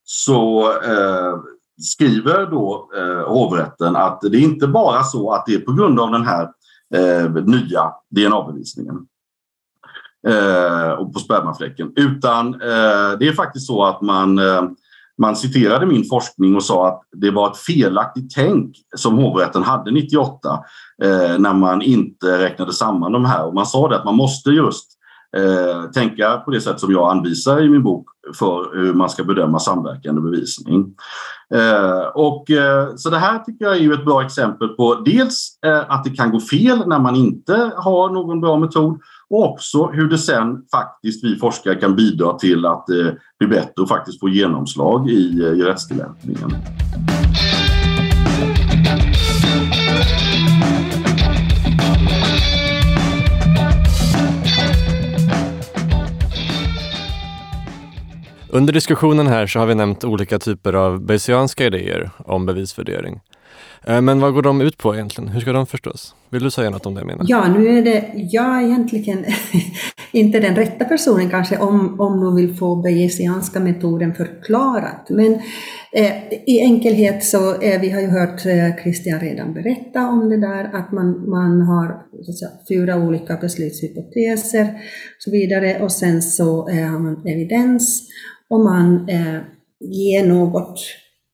så eh, skriver då eh, hovrätten att det är inte bara så att det är på grund av den här eh, nya DNA-bevisningen eh, och på spermafläcken utan eh, det är faktiskt så att man eh, man citerade min forskning och sa att det var ett felaktigt tänk som hovrätten hade 98 eh, när man inte räknade samman de här och man sa det att man måste just eh, tänka på det sätt som jag anvisar i min bok för hur man ska bedöma samverkande bevisning. Eh, och, eh, så det här tycker jag är ju ett bra exempel på dels eh, att det kan gå fel när man inte har någon bra metod och också hur det sen faktiskt vi forskare kan bidra till att det eh, blir bättre och faktiskt få genomslag i, eh, i rättstillämpningen. Under diskussionen här så har vi nämnt olika typer av Bayesianska idéer om bevisvärdering. Eh, men vad går de ut på egentligen? Hur ska de förstås? Vill du säga något om det, Mina? Ja, nu är det jag egentligen inte den rätta personen kanske om, om de vill få Bayesianska metoden förklarat. Men eh, i enkelhet så, eh, vi har ju hört eh, Christian redan berätta om det där, att man, man har så säga, fyra olika beslutshypoteser och så vidare och sen så eh, har man evidens och man eh, ger något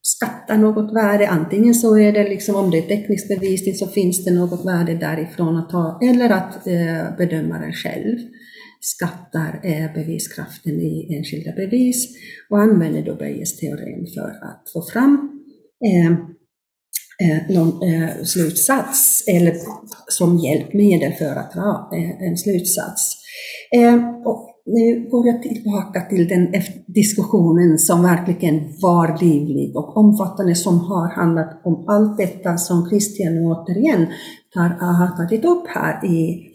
skattar något värde. Antingen så är det liksom, om det är teknisk bevisning så finns det något värde därifrån att ta, eller att eh, bedömaren själv skattar eh, beviskraften i enskilda bevis och använder då Bayes teorem för att få fram eh, eh någon eh, slutsats eller som hjälpmedel för att dra eh, en slutsats. Och nu går jag tillbaka till den diskussionen som verkligen var livlig och omfattande, som har handlat om allt detta som Christian återigen tar, har tagit upp här i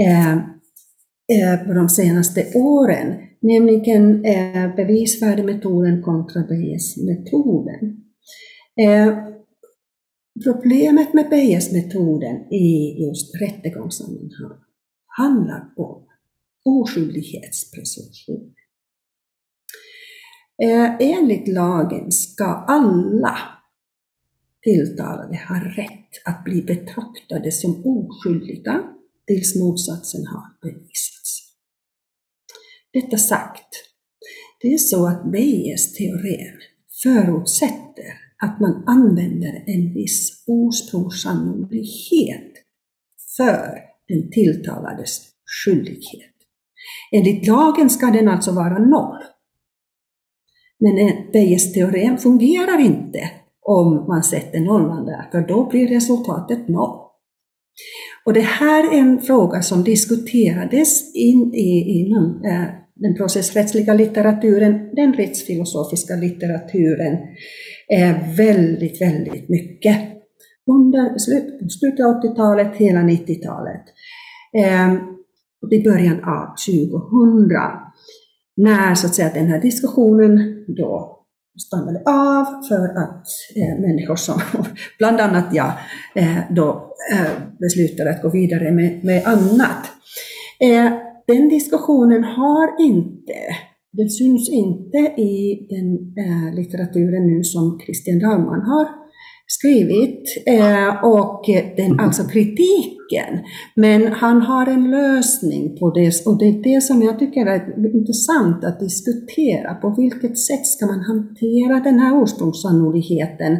eh, eh, de senaste åren, nämligen eh, bevisvärdemetoden kontra Bayes-metoden. Eh, problemet med Bayes-metoden i just rättegångssammanhang handlar om oskyldighetspresumtion. Eh, enligt lagen ska alla tilltalade ha rätt att bli betraktade som oskyldiga tills motsatsen har bevisats. Detta sagt, det är så att Bayes teorem förutsätter att man använder en viss ursprungssannolikhet för den tilltalades skyldighet. Enligt lagen ska den alltså vara noll. Men Bayes teorem fungerar inte om man sätter nollan där, för då blir resultatet noll. Och det här är en fråga som diskuterades in i, inom eh, den processrättsliga litteraturen, den rättsfilosofiska litteraturen, eh, väldigt, väldigt mycket. Under slutet av 80-talet, hela 90-talet. Eh, i början av 2000 när så att säga, den här diskussionen då stannade av för att eh, människor som, bland annat jag, eh, då eh, beslutade att gå vidare med, med annat. Eh, den diskussionen har inte, den syns inte i den eh, litteraturen nu som Christian Dahlman har skrivit, eh, och den, alltså kritiken. Men han har en lösning på det, och det är det som jag tycker är intressant att diskutera. På vilket sätt ska man hantera den här ursprungssannolikheten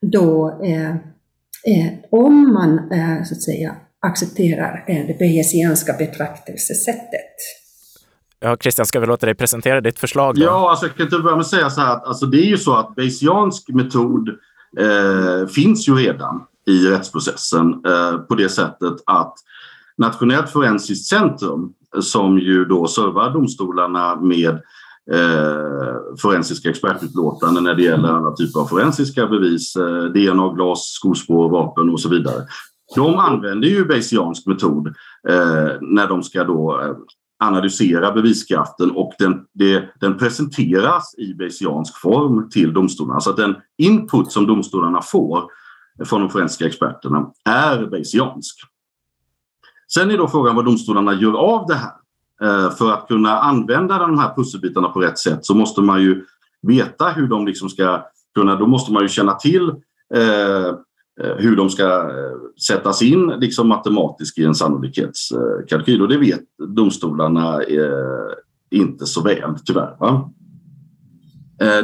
då, eh, eh, om man eh, så att säga accepterar eh, det bayesianska betraktelsesättet. Ja, Christian, ska vi låta dig presentera ditt förslag? Då? Ja, alltså, jag kan inte börja med att säga så här att alltså, det är ju så att bayesiansk metod eh, finns ju redan i rättsprocessen eh, på det sättet att Nationellt forensiskt centrum som ju då servar domstolarna med eh, forensiska expertutlåtanden när det gäller alla typer av forensiska bevis, eh, DNA, glas, skospår, vapen och så vidare. De använder ju Bayesiansk metod eh, när de ska då eh, analysera beviskraften och den, det, den presenteras i Bayesiansk form till domstolarna. Så att den input som domstolarna får från de forensiska experterna är Bayesiansk. Sen är då frågan vad domstolarna gör av det här. Eh, för att kunna använda de här pusselbitarna på rätt sätt så måste man ju veta hur de liksom ska kunna, då måste man ju känna till eh, eh hur de ska eh, sättas in liksom matematiskt i en sannolikhetskalkyl. Och det vet domstolarna eh, inte så väl, tyvärr. Va?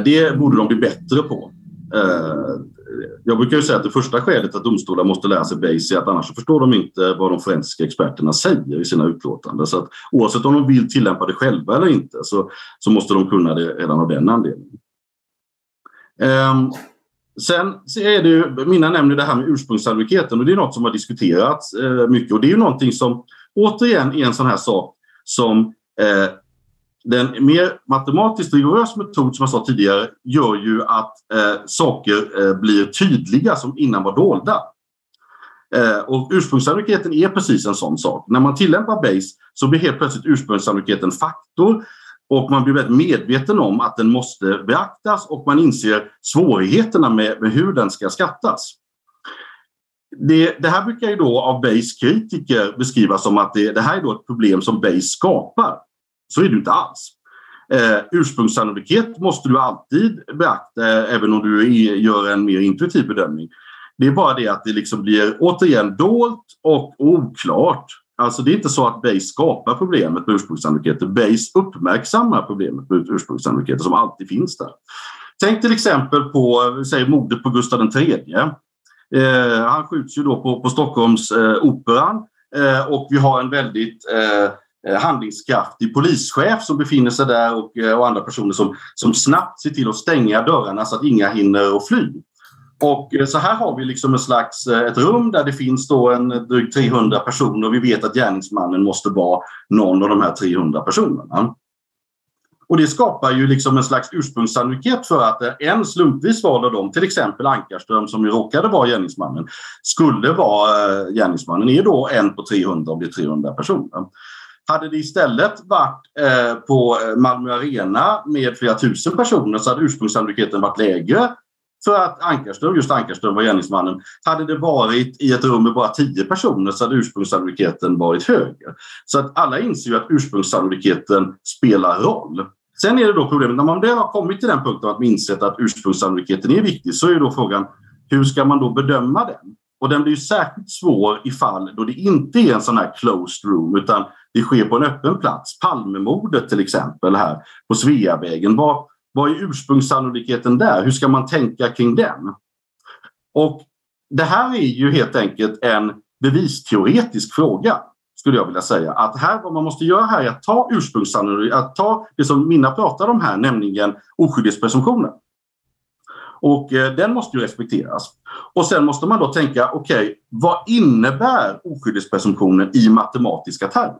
Det borde de bli bättre på jag brukar ju säga att det första skälet att domstolar måste lära sig BASE är att annars förstår de inte vad de forensiska experterna säger i sina utlåtanden. Så att oavsett om de vill tillämpa det själva eller inte så, så måste de kunna det redan av den anledningen. Um, Sen är det ju, Minna nämner det här med ursprungssannolikheten och det är något som har diskuterats eh, mycket och det är ju någonting som återigen är en sån här sak som eh, den mer matematiskt rigorös metod som jag sa tidigare gör ju att eh, saker eh, blir tydliga som innan var dolda. Eh, och ursprungssannolikheten är precis en sån sak. När man tillämpar BASE så blir helt plötsligt ursprungssannolikheten faktor och man blir väldigt medveten om att den måste beaktas och man inser svårigheterna med, med hur den ska skattas. Det, det, här brukar ju då av BASE-kritiker beskrivas som att det, det, här är då ett problem som BASE skapar. Så är det inte alls. Eh, ursprungssannolikhet måste du alltid beakta eh, även om du gör en mer intuitiv bedömning. Det är bara det att det liksom blir återigen dolt och oklart Alltså det är inte så att Bayes skapar problemet med ursprungssannolikheter. Bayes uppmärksammar problemet med ursprungssannolikheter som alltid finns där. Tänk till exempel på säg, mordet på Gustav III. Eh, han skjuts ju då på, på Stockholms eh, operan eh, och vi har en väldigt eh, eh Eh, handlingskraftig polischef som befinner sig där och, eh, och andra personer som, som snabbt ser till att stänga dörrarna så att inga hinner att fly. Och eh, så här har vi liksom en slags, ett rum där det finns då en drygt 300 personer och vi vet att gärningsmannen måste vara någon av de här 300 personerna. Och det skapar ju liksom en slags ursprungssannolikhet för att en slumpvis vald av dem, till exempel Ankarström som ju råkade vara gärningsmannen, skulle vara gärningsmannen, är då en på 300 av de 300 personer. Hade det istället varit eh, på eh, Malmö Arena med flera tusen personer så hade ursprungssannolikheten varit lägre för att Ankarström, just Ankarström var gärningsmannen. Hade det varit i ett rum med bara tio personer så hade ursprungssannolikheten varit högre. Så att alla inser ju att ursprungssannolikheten spelar roll. Sen är det då problemet, när man väl har kommit till den punkten att man insett att ursprungssannolikheten är viktig så är då frågan hur ska man då bedöma den? Och den blir ju särskilt svår i fall då det inte är en sån här closed room utan det sker på en öppen plats. Palmemordet till exempel här på Sveavägen. Vad, vad är ursprungssannolikheten där? Hur ska man tänka kring den? Och det här är ju helt enkelt en bevisteoretisk fråga skulle jag vilja säga. Att här, vad man måste göra här är att ta ursprungssannolikheten, att ta det som Minna pratar om här, nämligen oskyldighetspresumtionen. Och eh, den måste ju respekteras. Och sen måste man då tänka, okej, okay, vad innebär oskyldighetspresumtionen i matematiska termer?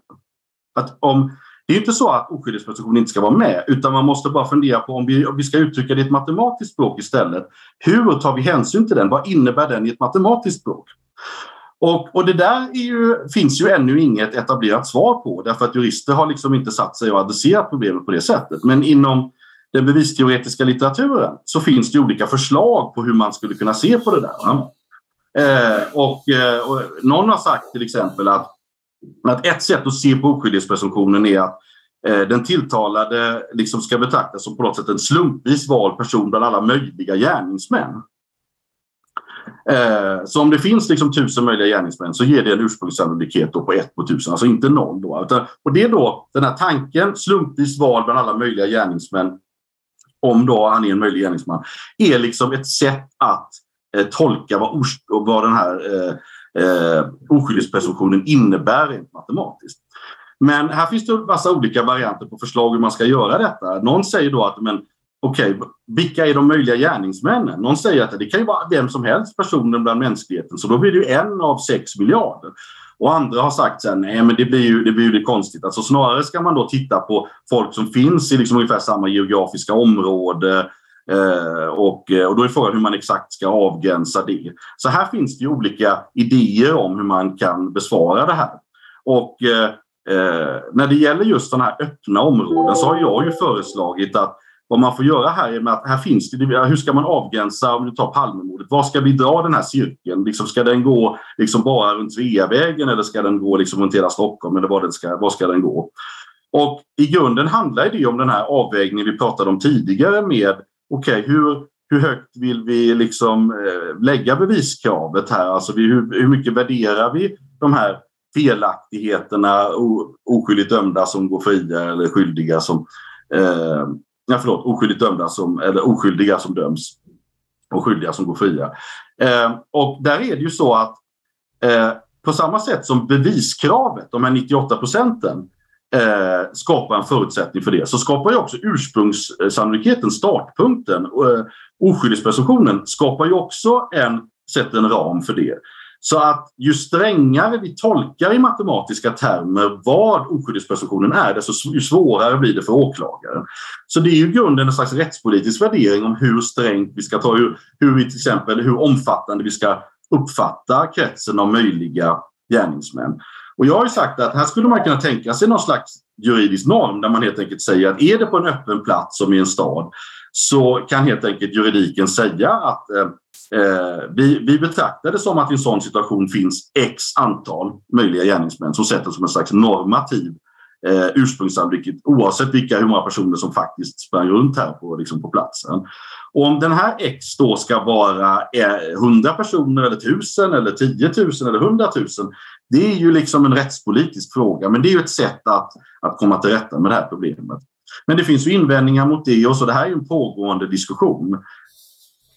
Att om det är inte så att oskyldighetspresumtion inte ska vara med, utan man måste bara fundera på om vi, om vi ska uttrycka det i ett matematiskt språk istället. Hur tar vi hänsyn till den? Vad innebär den i ett matematiskt språk? Och, och det där ju, finns ju ännu inget etablerat svar på därför att jurister har liksom inte satt sig och adresserat problemet på det sättet. Men inom den bevisteoretiska litteraturen så finns det olika förslag på hur man skulle kunna se på det där. Eh, och, eh, och någon har sagt till exempel att att ett sätt att se på oskyldighetspresumtionen är att eh, den tilltalade liksom ska betraktas som på något sätt en slumpvis vald person bland alla möjliga gärningsmän. Eh, så om det finns liksom tusen möjliga gärningsmän så ger det en ursprungssannolikhet på ett på tusen, alltså inte noll. Då, utan, och det är då den här tanken, slumpvis vald bland alla möjliga gärningsmän, om då han är en möjlig gärningsman, är liksom ett sätt att eh, tolka vad, vad den här eh, eh, oskyldighetspresumtionen innebär rent matematiskt. Men här finns det en massa olika varianter på förslag hur man ska göra detta. Någon säger då att men, okej, okay, vilka är de möjliga gärningsmännen? Någon säger att det kan ju vara vem som helst personen bland mänskligheten, så då blir det ju en av sex miljarder. Och andra har sagt att nej men det blir ju det blir ju konstigt. Alltså snarare ska man då titta på folk som finns i liksom ungefär samma geografiska område, Eh, och, eh, och då är frågan hur man exakt ska avgränsa det. Så här finns det ju olika idéer om hur man kan besvara det här. Och eh, eh när det gäller just sådana här öppna områden så har jag ju föreslagit att vad man får göra här är att här finns det, hur ska man avgränsa, om du tar Palmemordet, var ska vi dra den här cirkeln? Liksom, ska den gå liksom bara runt Sveavägen eller ska den gå liksom runt hela Stockholm eller var, den ska, var ska den gå? Och i grunden handlar det om den här avvägningen vi pratade om tidigare med okej, okay, hur, hur högt vill vi liksom eh, lägga beviskravet här? Alltså vi, hur, hur mycket värderar vi de här felaktigheterna, oskyldigt dömda som går fria eller skyldiga som... Eh, nej, förlåt, oskyldigt dömda som, eller oskyldiga som döms. och skyldiga som går fria. Eh, och där är det ju så att eh, på samma sätt som beviskravet, de här 98 procenten, eh, skapa en förutsättning för det så skapar ju också ursprungssannolikheten, startpunkten, eh, oskyldighetspresumtionen skapar ju också en, sätter en ram för det. Så att ju strängare vi tolkar i matematiska termer vad oskyldighetspresumtionen är, desto ju svårare blir det för åklagaren. Så det är ju grunden en slags rättspolitisk värdering om hur strängt vi ska ta, hur, hur vi till exempel, hur omfattande vi ska uppfatta kretsen av möjliga gärningsmän. Och jag har ju sagt att här skulle man kunna tänka sig någon slags juridisk norm där man helt enkelt säger att är det på en öppen plats som i en stad så kan helt enkelt juridiken säga att eh, eh vi, vi betraktar det som att i en sån situation finns x antal möjliga gärningsmän som sätter som en slags normativ eh, ursprungssannolikhet oavsett vilka, hur många personer som faktiskt sprang runt här på, liksom på platsen. Och om den här X då ska vara eh, 100 personer eller 1000 eller 10 000 eller 100 000 det är ju liksom en rättspolitisk fråga men det är ju ett sätt att, att komma till rätta med det här problemet. Men det finns ju invändningar mot det och så det här är ju en pågående diskussion.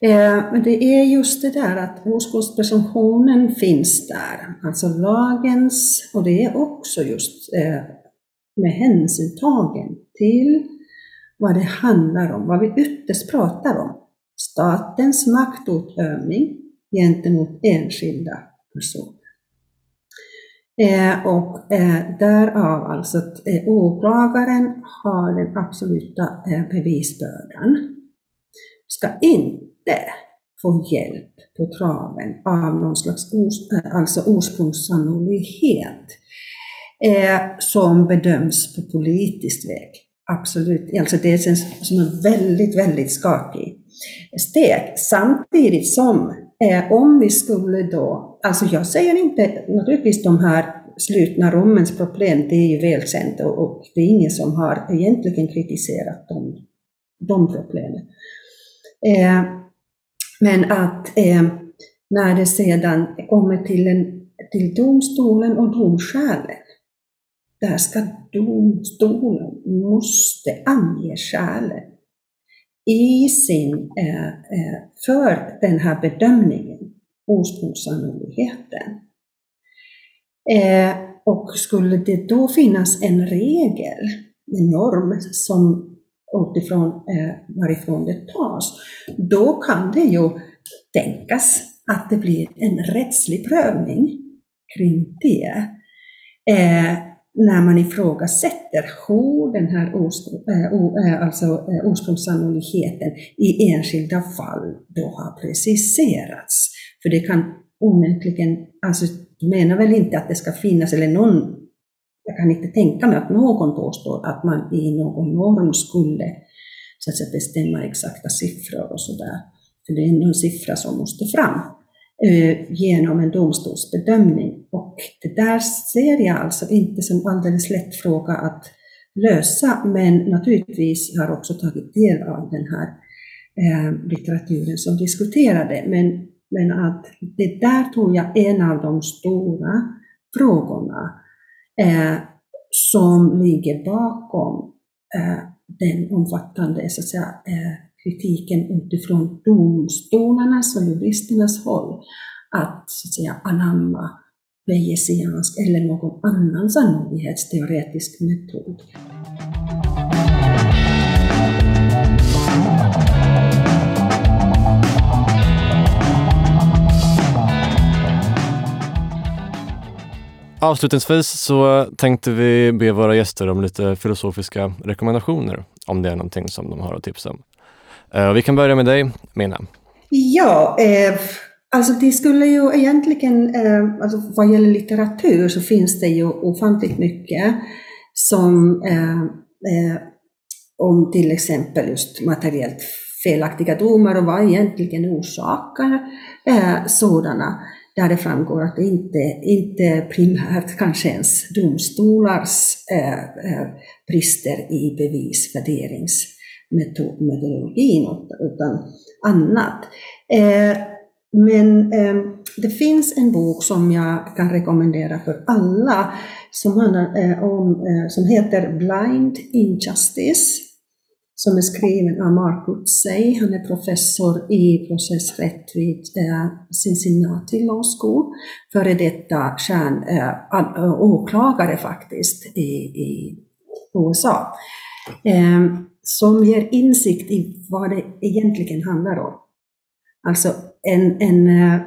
Eh, men det är just det där att oskuldspresumtionen finns där, alltså lagens, och det är också just eh, med hänsyn tagen till vad det handlar om, vad vi ytterst pratar om. Statens maktutövning gentemot enskilda personer. Eh, och eh, därav alltså att eh, åklagaren har den absoluta eh, bevisbördan. Ska inte få hjälp på traven av någon slags os, eh, alltså ursprungssannolikhet eh, som bedöms på politisk väg. Absolut, alltså det känns som är väldigt, väldigt skakig steg. Samtidigt som eh, om vi skulle då, alltså jag säger inte naturligtvis de här slutna rummens problem, det är ju välkänt och, och det är ingen som har egentligen kritiserat de, de problemen. Eh, men att eh, när det sedan kommer till, en, till domstolen och domskälen, där ska domstolen måste ange skälen i sin, eh, eh för den här bedömningen, ursprungssannolikheten. Eh, och skulle det då finnas en regel, en norm som utifrån eh, varifrån det tas, då kan det ju tänkas att det blir en rättslig prövning kring det. Eh, när man ifrågasätter hur den här eh, eh, alltså eh, ursprungssannolikheten i enskilda fall då har preciserats. För det kan onekligen, alltså du menar väl inte att det ska finnas, eller någon, jag kan inte tänka mig att någon påstår att man i någon norm skulle så att säga, bestämma exakta siffror och sådär. För det är en siffra som måste fram. Eh, genom en domstolsbedömning. Och det där ser jag alltså inte som alldeles lätt fråga att lösa, men naturligtvis har jag också tagit del av den här eh, litteraturen som diskuterade. Men, men att det där tror jag är en av de stora frågorna eh, som ligger bakom eh, den omfattande så att säga, eh, kritiken utifrån domstolarnas och juristernas håll att, så att säga, anamma Bayesiansk eller någon annan sannolikhetsteoretisk metod. Avslutningsvis så tänkte vi be våra gäster om lite filosofiska rekommendationer om det är någonting som de har att tipsa om. Uh, vi kan börja med dig, Mina. Ja, eh, alltså det skulle ju egentligen, eh, alltså vad gäller litteratur så finns det ju ofantligt mycket som eh, eh, om till exempel just materiellt felaktiga domar och vad egentligen orsakar eh, sådana där det framgår att det inte, inte primärt kanske ens domstolars eh, eh brister i bevisvärderings metodologin utan annat. Eh, men eh, det finns en bok som jag kan rekommendera för alla som, handlar, eh, om, som heter Blind Injustice som är skriven av Mark Utsey. Han är professor i processrätt vid Cincinnati Law School, före detta kärn, äh, åklagare faktiskt i, i USA, eh, som ger insikt i vad det egentligen handlar om. Alltså en, en eh,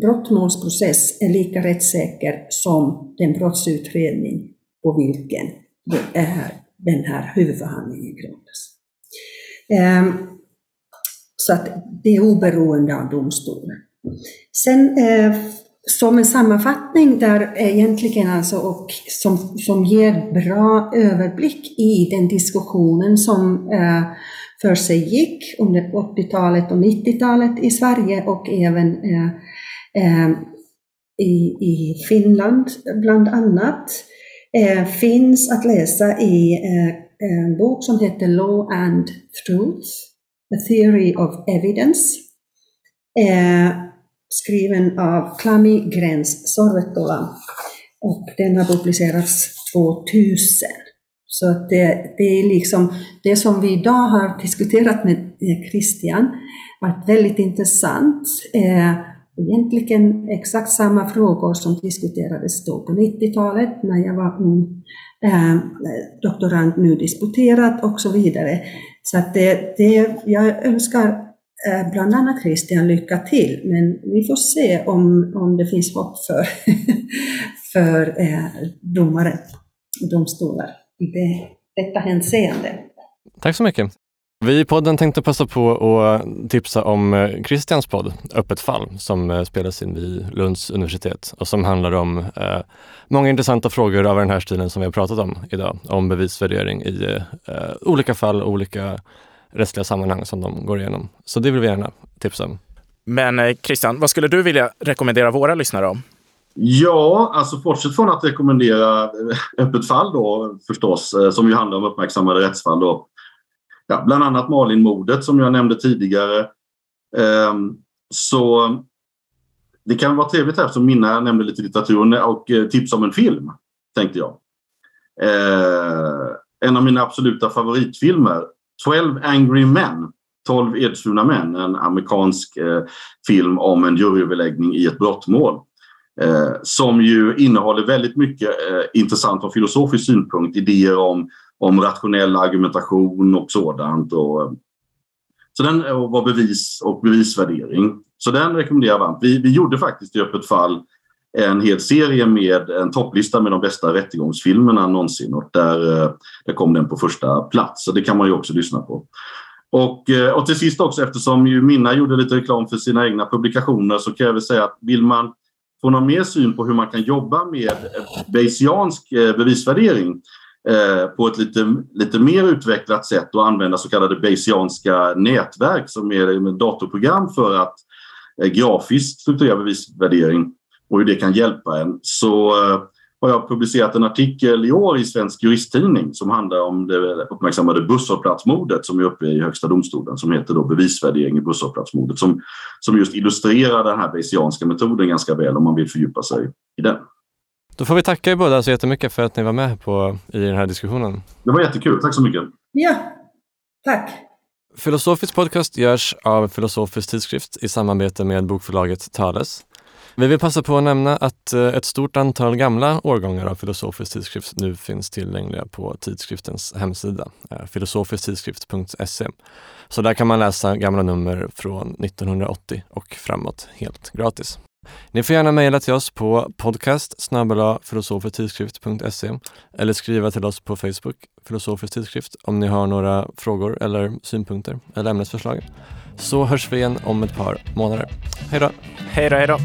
brottmålsprocess är lika rättssäker som den brottsutredning på vilken det är den här huvudförhandlingen grundas. Ehm, så att det är oberoende av domstolen. Sen eh, som en sammanfattning där egentligen alltså och som, som ger bra överblick i den diskussionen som eh, för sig gick under 80-talet och 90-talet i Sverige och även eh, eh, i, i Finland bland annat eh, finns att läsa i eh, en bok som heter Law and Truth, A Theory of Evidence, eh, skriven av Klami Gräns Sorvettola och den har publicerats 2000. Så att det, det är liksom det som vi idag har diskuterat med Christian, varit väldigt intressant. Eh, egentligen exakt samma frågor som diskuterades då på 90-talet när jag var ung eh, doktorand, nu disputerat och så vidare. Så att det, det, jag önskar Eh, bland annat Christian lycka till, men vi får se om, om det finns hopp för, för eh, domare och domstolar i det, detta hänseende. Tack så mycket. Vi i podden tänkte passa på att tipsa om eh, Christians podd Öppet fall som eh, spelas in vid Lunds universitet och som handlar om eh, många intressanta frågor av den här stilen som vi har pratat om idag. Om bevisvärdering i eh, olika fall och olika rättsliga sammanhang som de går igenom. Så det vill vi gärna tipsa om. Men eh, Christian, vad skulle du vilja rekommendera våra lyssnare om? Ja, alltså bortsett från att rekommendera Öppet fall då förstås, som ju handlar om uppmärksammade rättsfall då, ja, bland annat Malinmordet som jag nämnde tidigare. Ehm, så det kan vara trevligt här eftersom Minna nämnde lite litteratur och eh, tips om en film, tänkte jag. Ehm, en av mina absoluta favoritfilmer, 12 Angry Men, 12 edsvurna män, en amerikansk eh, film om en juryöverläggning i ett brottmål. Eh, som ju innehåller väldigt mycket eh, intressant från filosofisk synpunkt, idéer om om rationell argumentation och sådant. Och, eh, så den eh, var bevis och bevisvärdering. Så den rekommenderar jag varmt. Vi, vi gjorde faktiskt i Öppet fall en hel serie med en topplista med de bästa rättegångsfilmerna någonsin och där, eh, där kom den på första plats. Så det kan man ju också lyssna på. Och, eh, och till sist också eftersom ju Minna gjorde lite reklam för sina egna publikationer så kan jag väl säga att vill man få någon mer syn på hur man kan jobba med Bayesiansk eh, bevisvärdering Eh, på ett lite, lite mer utvecklat sätt och använda så kallade Bayesianska nätverk som är datorprogram för att eh, grafiskt strukturera bevisvärdering och hur det kan hjälpa en. Så eh, har jag publicerat en artikel i år i Svensk Juristtidning som handlar om det uppmärksammade busshållplatsmordet som är uppe i Högsta domstolen som heter då bevisvärdering i busshållplatsmordet som, som just illustrerar den här Bayesianska metoden ganska väl om man vill fördjupa sig i den. Då får vi tacka er båda så jättemycket för att ni var med på, i den här diskussionen. Det var jättekul. Tack så mycket. Ja, tack. Filosofisk podcast görs av Filosofisk tidskrift i samarbete med bokförlaget Thales. Vi vill passa på att nämna att eh, ett stort antal gamla årgångar av Filosofisk tidskrift nu finns tillgängliga på tidskriftens hemsida, eh, filosofisktidskrift.se. Så där kan man läsa gamla nummer från 1980 och framåt helt gratis. Ni får gärna mejla till oss på podcast eller skriva till oss på Facebook, Filosofisk tidskrift, om ni har några frågor eller synpunkter eller ämnesförslag. Så hörs vi igen om ett par månader. Hej då! Hej då, hej då!